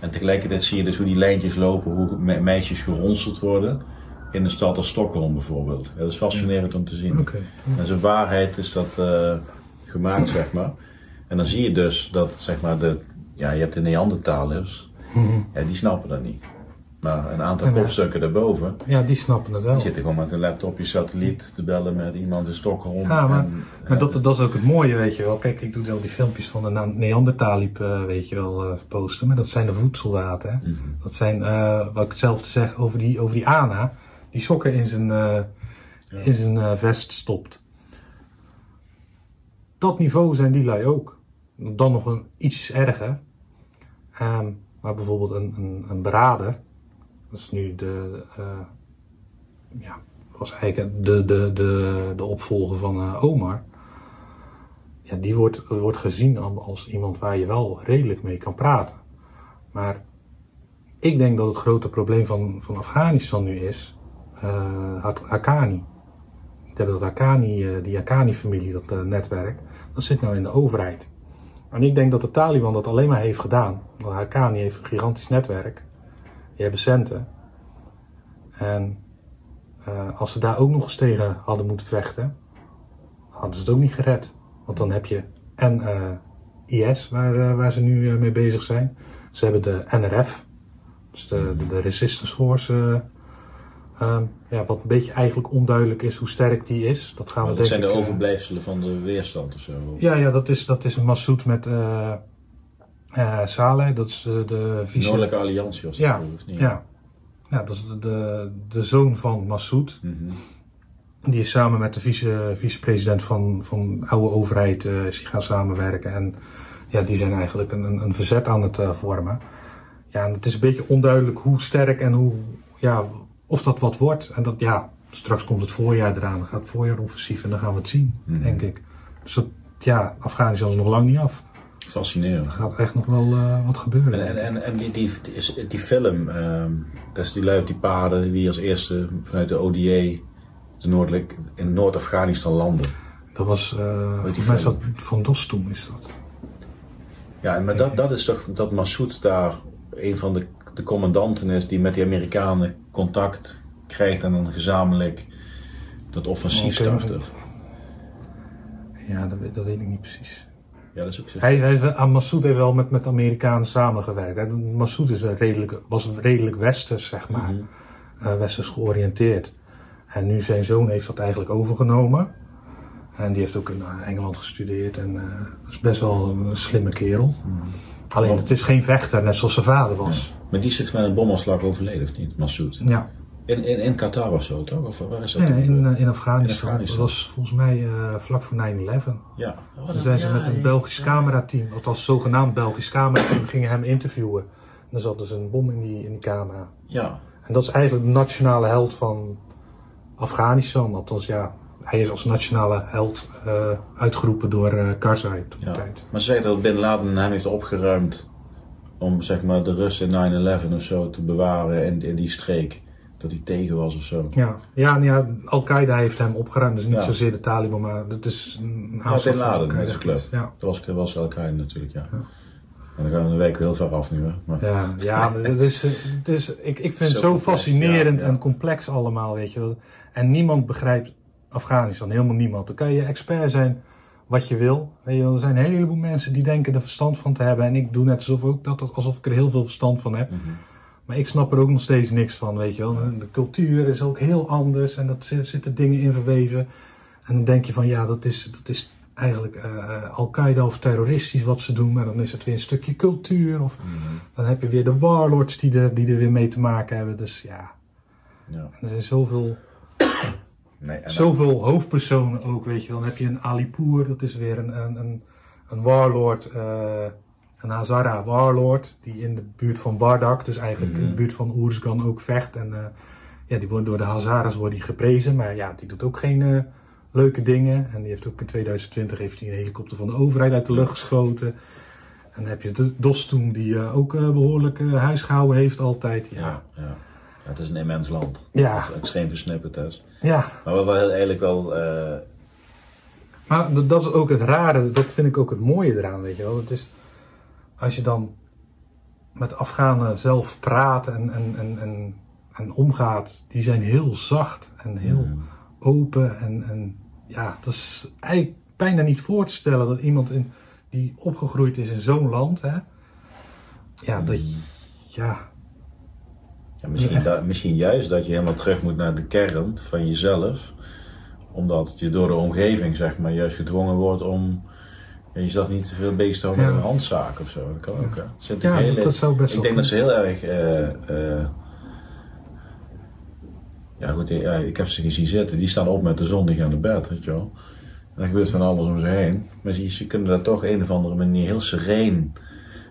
En tegelijkertijd zie je dus hoe die lijntjes lopen, hoe me- meisjes geronseld worden. In een stad als Stockholm bijvoorbeeld. Ja, dat is fascinerend om te zien. Oké. En zijn waarheid is dat eh, gemaakt, zeg maar. En dan zie je dus dat, zeg maar, de, ja, je hebt de Neandertalers, Mhm. ja, die snappen dat niet. Maar een aantal kopstukken daarboven, Ja, die snappen het wel. die zitten gewoon met een laptopje satelliet te bellen met iemand in Stockholm. Ja, maar- en, Maar dat, dat is ook het mooie, weet je wel. Kijk, ik doe wel die filmpjes van de Neandertalib, eh, weet je wel, eh, posten. Maar dat zijn de voedsoldaten, hè. Mhm. Dat zijn, eh, wat ik hetzelfde zeg over die, over die Ana, die sokken in zijn, Ja. in zijn vest stopt. Dat niveau zijn die lui ook. Dan nog een ietsjes erger. Ehm, maar bijvoorbeeld een, een, een berader, Dat is nu de, uh, ja, was eigenlijk de, de, de, de opvolger van uh, Omar. Ja, die wordt, wordt gezien als iemand waar je wel redelijk mee kan praten. Maar ik denk dat het grote probleem van, van Afghanistan nu is uh, Haqqani. Dat Haqqani, die Haqqani-familie, dat netwerk, dat zit nou in de overheid. En ik denk dat de Taliban dat alleen maar heeft gedaan. Want Haqqani heeft een gigantisch netwerk. Die hebben centen. En uh, als ze daar ook nog eens tegen hadden moeten vechten, hadden ze het ook niet gered. Want dan heb je en uh, IS, waar, uh, waar ze nu mee bezig zijn. Ze hebben de NRF, dus de, de, de Resistance Force. Um, ja, wat een beetje eigenlijk onduidelijk is hoe sterk die is. Dat gaan we dat zijn de overblijfselen van de weerstand of zo? Ja, ja dat, is, dat is een Massoud met uh, Saleh. Dat is de, de vice... Noordelijke Alliantie was dat ja, niet? Ja. ja, dat is de, de, de zoon van Massoud. Mm -hmm. Die is samen met de vice, vicepresident van, van de oude overheid uh, is gaan samenwerken. En ja, die zijn eigenlijk een, een, een verzet aan het vormen. Ja, en het is een beetje onduidelijk hoe sterk en hoe, ja, of dat wat wordt. En dat, ja, straks komt het voorjaar eraan. Dan gaat het voorjaar offensief en dan gaan we het zien, mm. denk ik. Dus dat, ja, Afghanistan is nog lang niet af. Fascinerend. Er gaat echt nog wel uh, wat gebeuren. En, en, en die, die, die, die film, um, dat is die luid die paarden die als eerste vanuit de ODA de noordelijk, in Noord-Afghanistan landen. Dat was, uh, volgens mij dat Van Dostum is dat. Ja, maar dat, dat is toch dat Massoud daar een van de de commandanten is die met die Amerikanen contact krijgt en dan gezamenlijk dat offensief okay. start. Ja, dat, dat, weet ik niet precies. Ja, dat is ook zo. Hij, hij, Massoud heeft wel met, met Amerikanen samengewerkt. Massoud is een redelijk, was redelijk westers, zeg maar. Mm -hmm. uh, westers georiënteerd. En nu zijn zoon heeft dat eigenlijk overgenomen. En die heeft ook in uh, Engeland gestudeerd. En uh, is best wel een slimme kerel. Mm -hmm. Alleen, het is geen vechter, net zoals zijn vader was. Ja. Maar die is met een bomaanslag overleden, of niet? Massoud. Ja. In, in, in Qatar of zo, toch? Of waar is dat? Nee, in, in, Afghanistan. Dat was volgens mij uh, vlak voor 9-11. Ja. Oh, dan zijn ze ja, met een Belgisch ja, camerateam, althans zogenaamd Belgisch camerateam, gingen hem interviewen. En dan zat dus een bom in die, in die camera. Ja. En dat is eigenlijk de nationale held van Afghanistan. Althans, ja, hij is als nationale held uh, uitgeroepen door uh, Karzai toen ja. tijd. Maar ze zeggen dat Bin Laden hem heeft opgeruimd om zeg maar de Russen in 9-11 of zo te bewaren in, in die streek. Dat hij tegen was of zo. Ja, ja, ja Al-Qaeda heeft hem opgeruimd. Dus niet zozeer de Taliban, maar dat is een aantal ja, Laden, dat club. Ja. Dat was, was Al-Qaeda natuurlijk, ja. ja. En dan gaan we een week heel ver af nu. Hè? Maar. Ja, ja maar het is, het is, ik, ik vind het zo, fascinerend en complex allemaal, weet je wel. En niemand begrijpt Afghanistan, helemaal niemand. Dan kan je expert zijn wat je wil. Weet je, er zijn een heleboel mensen die denken er verstand van te hebben. En ik doe net alsof, ook dat, alsof ik er heel veel verstand van heb. Mhm. Maar ik snap er ook nog steeds niks van, weet je wel. De cultuur is ook heel anders en dat zitten dingen in verweven. En dan denk je van ja, dat is, dat is eigenlijk uh, Al-Qaeda of terroristisch wat ze doen. Maar dan is het weer een stukje cultuur. Of Mhm. dan heb je weer de warlords die er, die er weer mee te maken hebben. Dus ja, Ja. er zijn zoveel, Nee, dan- zoveel hoofdpersonen ook, weet je wel. Dan heb je een Alipur, dat is weer een, een, een, een warlord. eh, een Hazara warlord, die in de buurt van Bardak, dus eigenlijk in de Mhm. buurt van Oersgan ook vecht. En eh, ja, die wordt door de Hazaras wordt die geprezen, maar ja, die doet ook geen eh, leuke dingen. En die heeft ook in 2020 heeft hij een helikopter van de overheid uit de lucht geschoten. En dan heb je de Dostum, die eh, ook eh, behoorlijk eh, huis gehouden heeft altijd. Ja, ja, ja. Ja, het is een immens land. Ja. Het is extreem versnipperd is. ja. Maar wat wel heel, eigenlijk wel... Maar dat is ook het rare, dat vind ik ook het mooie eraan, weet je wel. Het is, als je dan met Afghanen zelf praat en, en, en, en, en omgaat, die zijn heel zacht en heel mm, open. En, en ja, dat is eigenlijk bijna niet voor te stellen dat iemand in, die opgegroeid is in zo'n land, hè, ja, dat, ja, ja, misschien, da- misschien juist dat je helemaal terug moet naar de kern van jezelf. Omdat je door de omgeving zeg maar juist gedwongen wordt om ja, jezelf niet te veel bezig Ja. met een handzaak of zo. Dat kan ook hè. Zit ja hele- dat, dat zou best Ik denk dat ze heel erg. eh, ja, goed, ja, ik heb ze gezien zitten. Die staan op met de zon, die gaan naar bed, weet je wel. En er gebeurt van alles om ze heen. Maar ze, ze kunnen daar toch een of andere manier heel sereen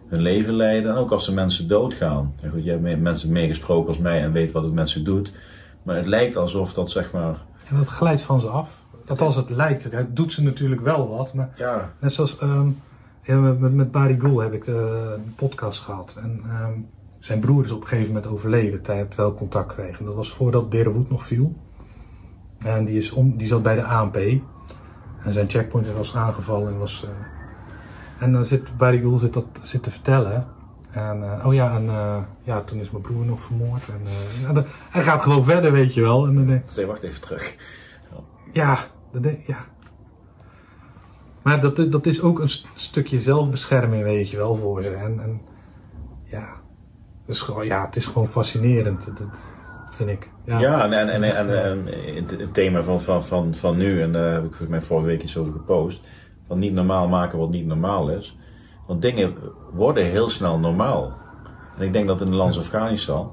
hun leven leiden. En ook als er mensen doodgaan. En goed, jij hebt mensen meegesproken als mij en weet wat het met ze doet. Maar het lijkt alsof dat zeg maar. En dat glijdt van ze af. Althans, het lijkt. Het doet ze natuurlijk wel wat. Maar Ja, net zoals ehm, met, met, Barry Goul heb ik de, een podcast gehad. En ehm, zijn broer is op een gegeven moment overleden terwijl ik contact kreeg. En dat was voordat Derenwoed nog viel. En die, is om, die zat bij de ANP. En zijn checkpoint was aangevallen. En, was, eh, en dan zit Barry Goul zit dat zit te vertellen. En, eh, oh ja, en eh, ja, toen is mijn broer nog vermoord. En, hij gaat gewoon verder, weet je wel. En dan denk ik, wacht even terug. ja, dat denk, ja. Maar dat, dat is ook een st- stukje zelfbescherming, weet je wel, voor ze. En, en ja, het is gewoon, ja, het is gewoon fascinerend, dat, vind ik. Ja, Ja, en, en, en, en, en het, thema van, van, van, van nu, en daar heb ik volgens mij vorige week iets over gepost, van niet normaal maken wat niet normaal is. Want dingen worden heel snel normaal. En ik denk dat in het land Afghanistan,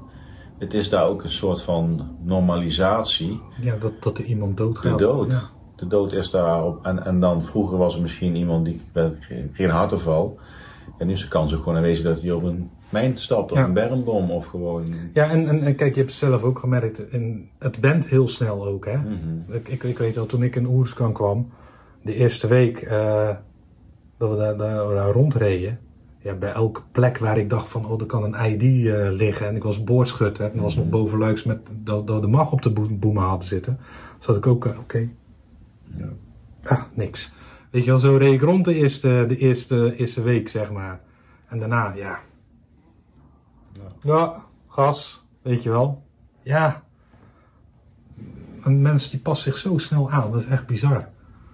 het is daar ook een soort van normalisatie. ja dat, dat er iemand doodgaat. De dood. Ja. De dood is daar op. En, en dan vroeger was er misschien iemand die kreeg een hartaanval. En nu is de kans ook gewoon aanwezig dat hij op een mijn stapt of Ja. een bermbom of gewoon. Ja, en, en, en kijk, je hebt het zelf ook gemerkt, en het went heel snel ook, hè. Mhm. Ik, ik, ik weet wel, toen ik in Oerskan kwam, de eerste week eh, dat we daar, daar, daar rondreden, ja, bij elke plek waar ik dacht van, oh, er kan een ID eh, liggen, en ik was boordschutter, en was nog bovenluiks met dat, de mag op de boe- boemen hadden zitten, zat ik ook, eh, oké, Ja. ah, niks. Weet je wel, zo reed ik rond de eerste, de eerste, eerste week, zeg maar. En daarna, ja. Ja, gas, weet je wel. Ja. Een mens die past zich zo snel aan, dat is echt bizar.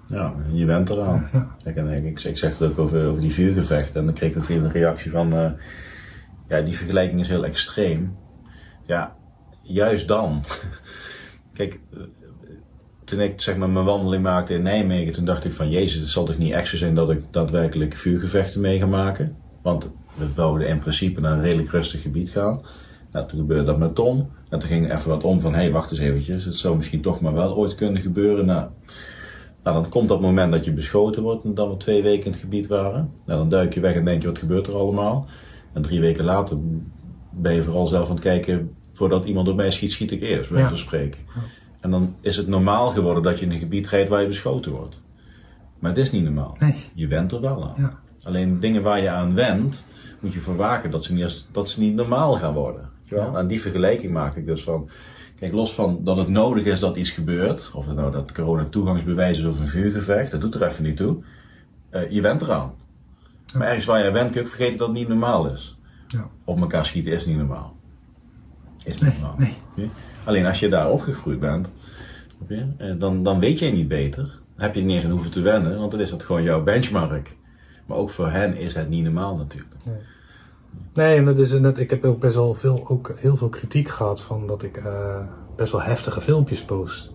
Ja, je bent eraan. Ja. Kijk, en ik, ik, ik zeg het ook over, over die vuurgevechten. En dan kreeg ik ook even een reactie van... eh, ja, die vergelijking is heel extreem. Ja, juist dan. *laughs* Kijk, toen ik zeg maar mijn wandeling maakte in Nijmegen... toen dacht ik van... Jezus, het zal toch niet echt zo zijn dat ik daadwerkelijk vuurgevechten mee ga maken? Want we wouden in principe naar een redelijk rustig gebied gaan. Nou, toen gebeurde dat met Tom. En toen ging er even wat om van... Hé, hey, wacht eens eventjes. Het zou misschien toch maar wel ooit kunnen gebeuren. Nou, nou, dan komt dat moment dat je beschoten wordt en dat we twee weken in het gebied waren. Nou, dan duik je weg en denk je, wat gebeurt er allemaal? En drie weken later ben je vooral zelf aan het kijken, voordat iemand op mij schiet, schiet ik eerst, bij Ja. spreken. En dan is het normaal geworden dat je in een gebied rijdt waar je beschoten wordt. Maar het is niet normaal. Nee. Je went er wel aan. Ja. Alleen dingen waar je aan went, moet je voor waken dat ze niet, dat ze niet normaal gaan worden. Ja. En die vergelijking maakte ik dus van. Kijk, los van dat het nodig is dat iets gebeurt, of het nou dat corona toegangsbewijs is of een vuurgevecht, dat doet er even niet toe. Eh, je went eraan. Maar ergens waar je went kun je ook vergeten dat het niet normaal is. Ja. Op elkaar schieten is niet normaal. Is niet Nee, normaal. nee. Alleen als je daar opgegroeid bent, eh, dan, dan weet jij niet beter. Dan heb je niet eens aan hoeven te wennen, want dan is dat gewoon jouw benchmark. Maar ook voor hen is het niet normaal natuurlijk. Nee, en dat is net, ik heb ook best wel veel, ook heel veel kritiek gehad van dat ik eh, best wel heftige filmpjes post.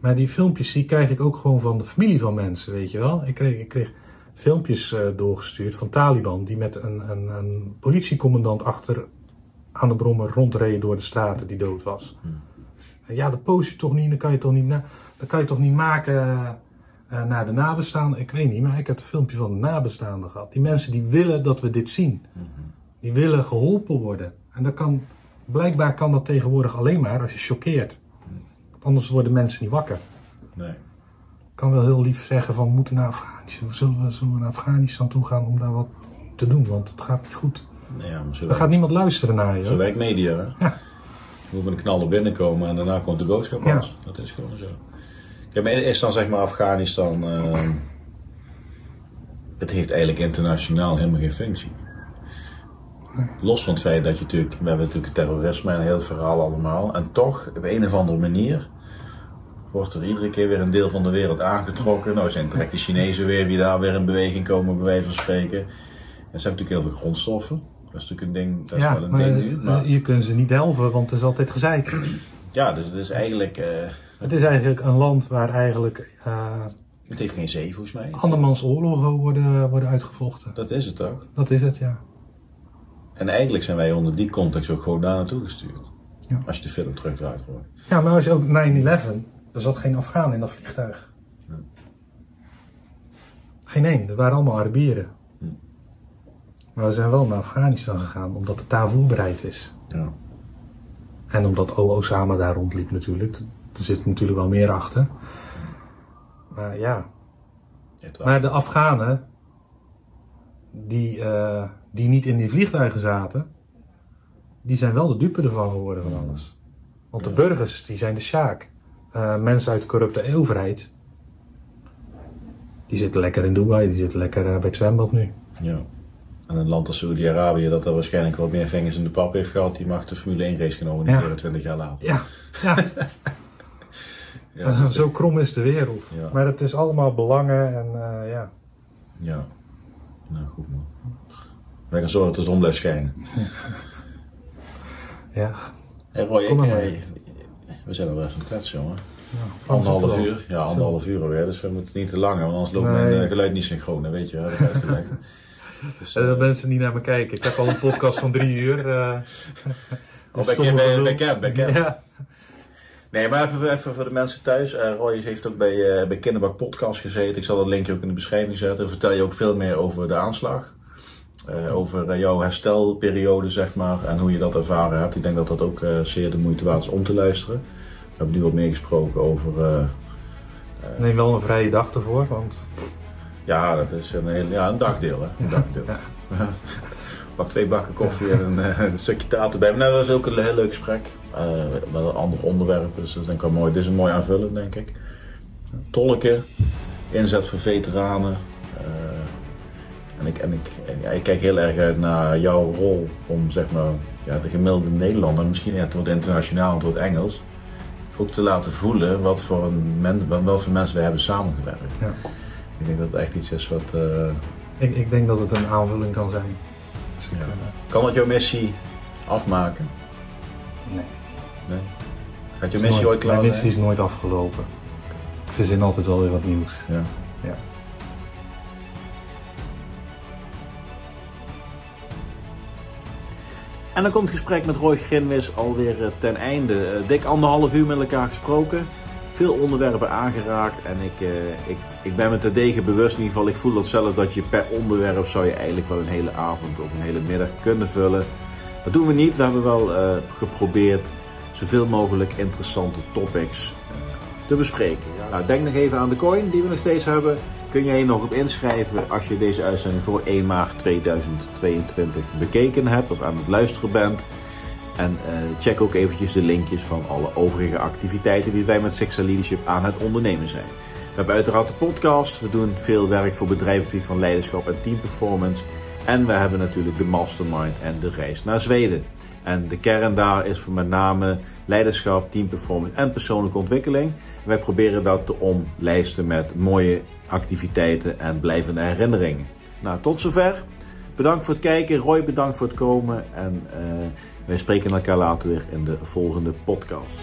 Maar die filmpjes die krijg ik ook gewoon van de familie van mensen, weet je wel. Ik kreeg, ik kreeg filmpjes eh, doorgestuurd van Taliban die met een, een, een politiecommandant achter aan de brommer rondreden door de straten die dood was. En Ja, dat post je toch niet, dan kan je toch niet, na, dan kan je toch niet maken eh, eh, naar de nabestaanden. Ik weet niet, maar ik heb een filmpje van de nabestaanden gehad. Die mensen die willen dat we dit zien. Die willen geholpen worden. En dat kan, blijkbaar kan dat tegenwoordig alleen maar als je choqueert. Want Anders worden mensen niet wakker. Nee. Ik kan wel heel lief zeggen van we moeten naar Afghanistan. Zullen we, zullen we naar Afghanistan toe gaan om daar wat te doen? Want het gaat niet goed. Ja, Er gaat niemand luisteren naar je. zo werkt media. Hè? Ja. Je moet met een knaller binnenkomen en daarna komt de boodschap Ja. Dat is gewoon zo. Kijk, maar is dan zeg maar Afghanistan... eh, het heeft eigenlijk internationaal helemaal geen functie. Los van het feit dat je natuurlijk... We hebben natuurlijk terrorisme en heel het verhaal allemaal. En toch, op een of andere manier... wordt er iedere keer weer een deel van de wereld aangetrokken. Nou zijn direct de Chinezen weer die daar weer in beweging komen, bij wijze van spreken. En ze hebben natuurlijk heel veel grondstoffen. Dat is natuurlijk een ding, dat is ja, wel een maar, ding nu. eh, Maar, je kunt ze niet delven, want het is altijd gezeik. ja, dus het is eigenlijk... eh, het is eigenlijk een land waar eigenlijk eh het heeft geen zee volgens mij. andermans oorlogen worden, worden uitgevochten. Dat is het ook. Dat is het, ja. En eigenlijk zijn wij onder die context ook gewoon daar naartoe gestuurd. Ja. Als je de film terugdraait hoor. Ja, maar als je ook 9-11, er zat geen Afghaan in dat vliegtuig. Geen één, er waren allemaal Arabieren. Maar we zijn wel naar Afghanistan gegaan omdat het daar voorbereid is. Ja. En omdat O. Osama daar rondliep natuurlijk. Er zit natuurlijk wel meer achter. Maar ja. Maar de Afghanen, die, eh, die niet in die vliegtuigen zaten, die zijn wel de dupe ervan geworden van alles. Want de burgers, die zijn de sjaak. Eh, mensen uit de corrupte overheid, die zitten lekker in Dubai, die zitten lekker eh, bij het zwembad nu. Ja. En een land als Saoedi-Arabië, dat er waarschijnlijk wat meer vingers in de pap heeft gehad, die mag de Formule 1 race gaan organiseren Ja. 20 jaar later. Ja, ja. *laughs* Zo krom is de wereld. Ja. Maar het is allemaal belangen en eh, ja. ja. Nou, goed man. Wij gaan zorgen dat de zon blijft schijnen. ja. Hé Roy, ik, eh, we zijn al aan het kletsen, jongen. ja Anderhalf wel. uur. Ja, anderhalf uur alweer. Dus we moeten niet te lang, want anders loopt Nee. mijn eh, geluid niet synchroon. hè, weet je, wel, dat is. *laughs* Dus, Eh, eh, dat mensen niet naar me kijken. Ik heb al een *laughs* podcast van drie uur. eh oh, bij Cam. Ja. Nee, maar even, even voor de mensen thuis. Eh, Roy heeft ook bij, bij Kinderbak Podcast gezeten. Ik zal dat linkje ook in de beschrijving zetten. Dan vertel je ook veel meer over de aanslag. Over jouw herstelperiode, zeg maar. En hoe je dat ervaren hebt. Ik denk dat dat ook zeer de moeite waard is om te luisteren. We hebben nu wat meer gesproken over... Neem wel een vrije dag ervoor, want ja, dat is een, heel, ja, een dagdeel. Hè? Een dagdeel. *laughs* Pak twee bakken koffie en een, eh, *laughs* een stukje taart erbij. Maar nou, dat is ook een heel leuk gesprek. Eh met een ander onderwerp. Dus dat is denk ik wel mooi. Dit is een mooi aanvullend, denk ik. Tolken, inzet voor veteranen. Eh, en ik, en ik, en ja, ik kijk heel erg uit naar jouw rol om zeg maar, ja, de gemiddelde Nederlander, misschien ja, het wordt internationaal, het wordt Engels, ook te laten voelen wat voor, een men, wat, voor mensen wij hebben samengewerkt. Ja. Ik denk dat het echt iets is wat. eh, ik, ik denk dat het een aanvulling kan zijn. Ja. kan het jouw missie afmaken? nee. Nee? Gaat jouw missie ooit klaar Mijn missie zijn? is nooit afgelopen. Ik verzin altijd wel weer wat nieuws. Ja. Ja. En dan komt het gesprek met Roy Grinwis alweer eh, ten einde. Eh, dik anderhalf uur met elkaar gesproken. Veel onderwerpen aangeraakt. En ik, eh, ik, ik ben me terdege bewust, in ieder geval, ik voel dat zelf dat je per onderwerp zou je eigenlijk wel een hele avond of een hele middag kunnen vullen. Dat doen we niet. We hebben wel eh, geprobeerd zoveel mogelijk interessante topics eh, te bespreken. Nou, denk nog even aan de coin die we nog steeds hebben. Kun jij je nog op inschrijven als je deze uitzending voor 1 maart 2022 bekeken hebt of aan het luisteren bent. En eh, check ook eventjes de linkjes van alle overige activiteiten die wij met Sexta Leadership aan het ondernemen zijn. We hebben uiteraard de podcast. We doen veel werk voor bedrijven van leiderschap en teamperformance. En we hebben natuurlijk de mastermind en de reis naar Zweden. En de kern daar is voor met name leiderschap, teamperformance en persoonlijke ontwikkeling. Wij proberen dat te omlijsten met mooie activiteiten en blijvende herinneringen. Nou, tot zover. Bedankt voor het kijken. Roy, bedankt voor het komen. En eh, wij spreken elkaar later weer in de volgende podcast.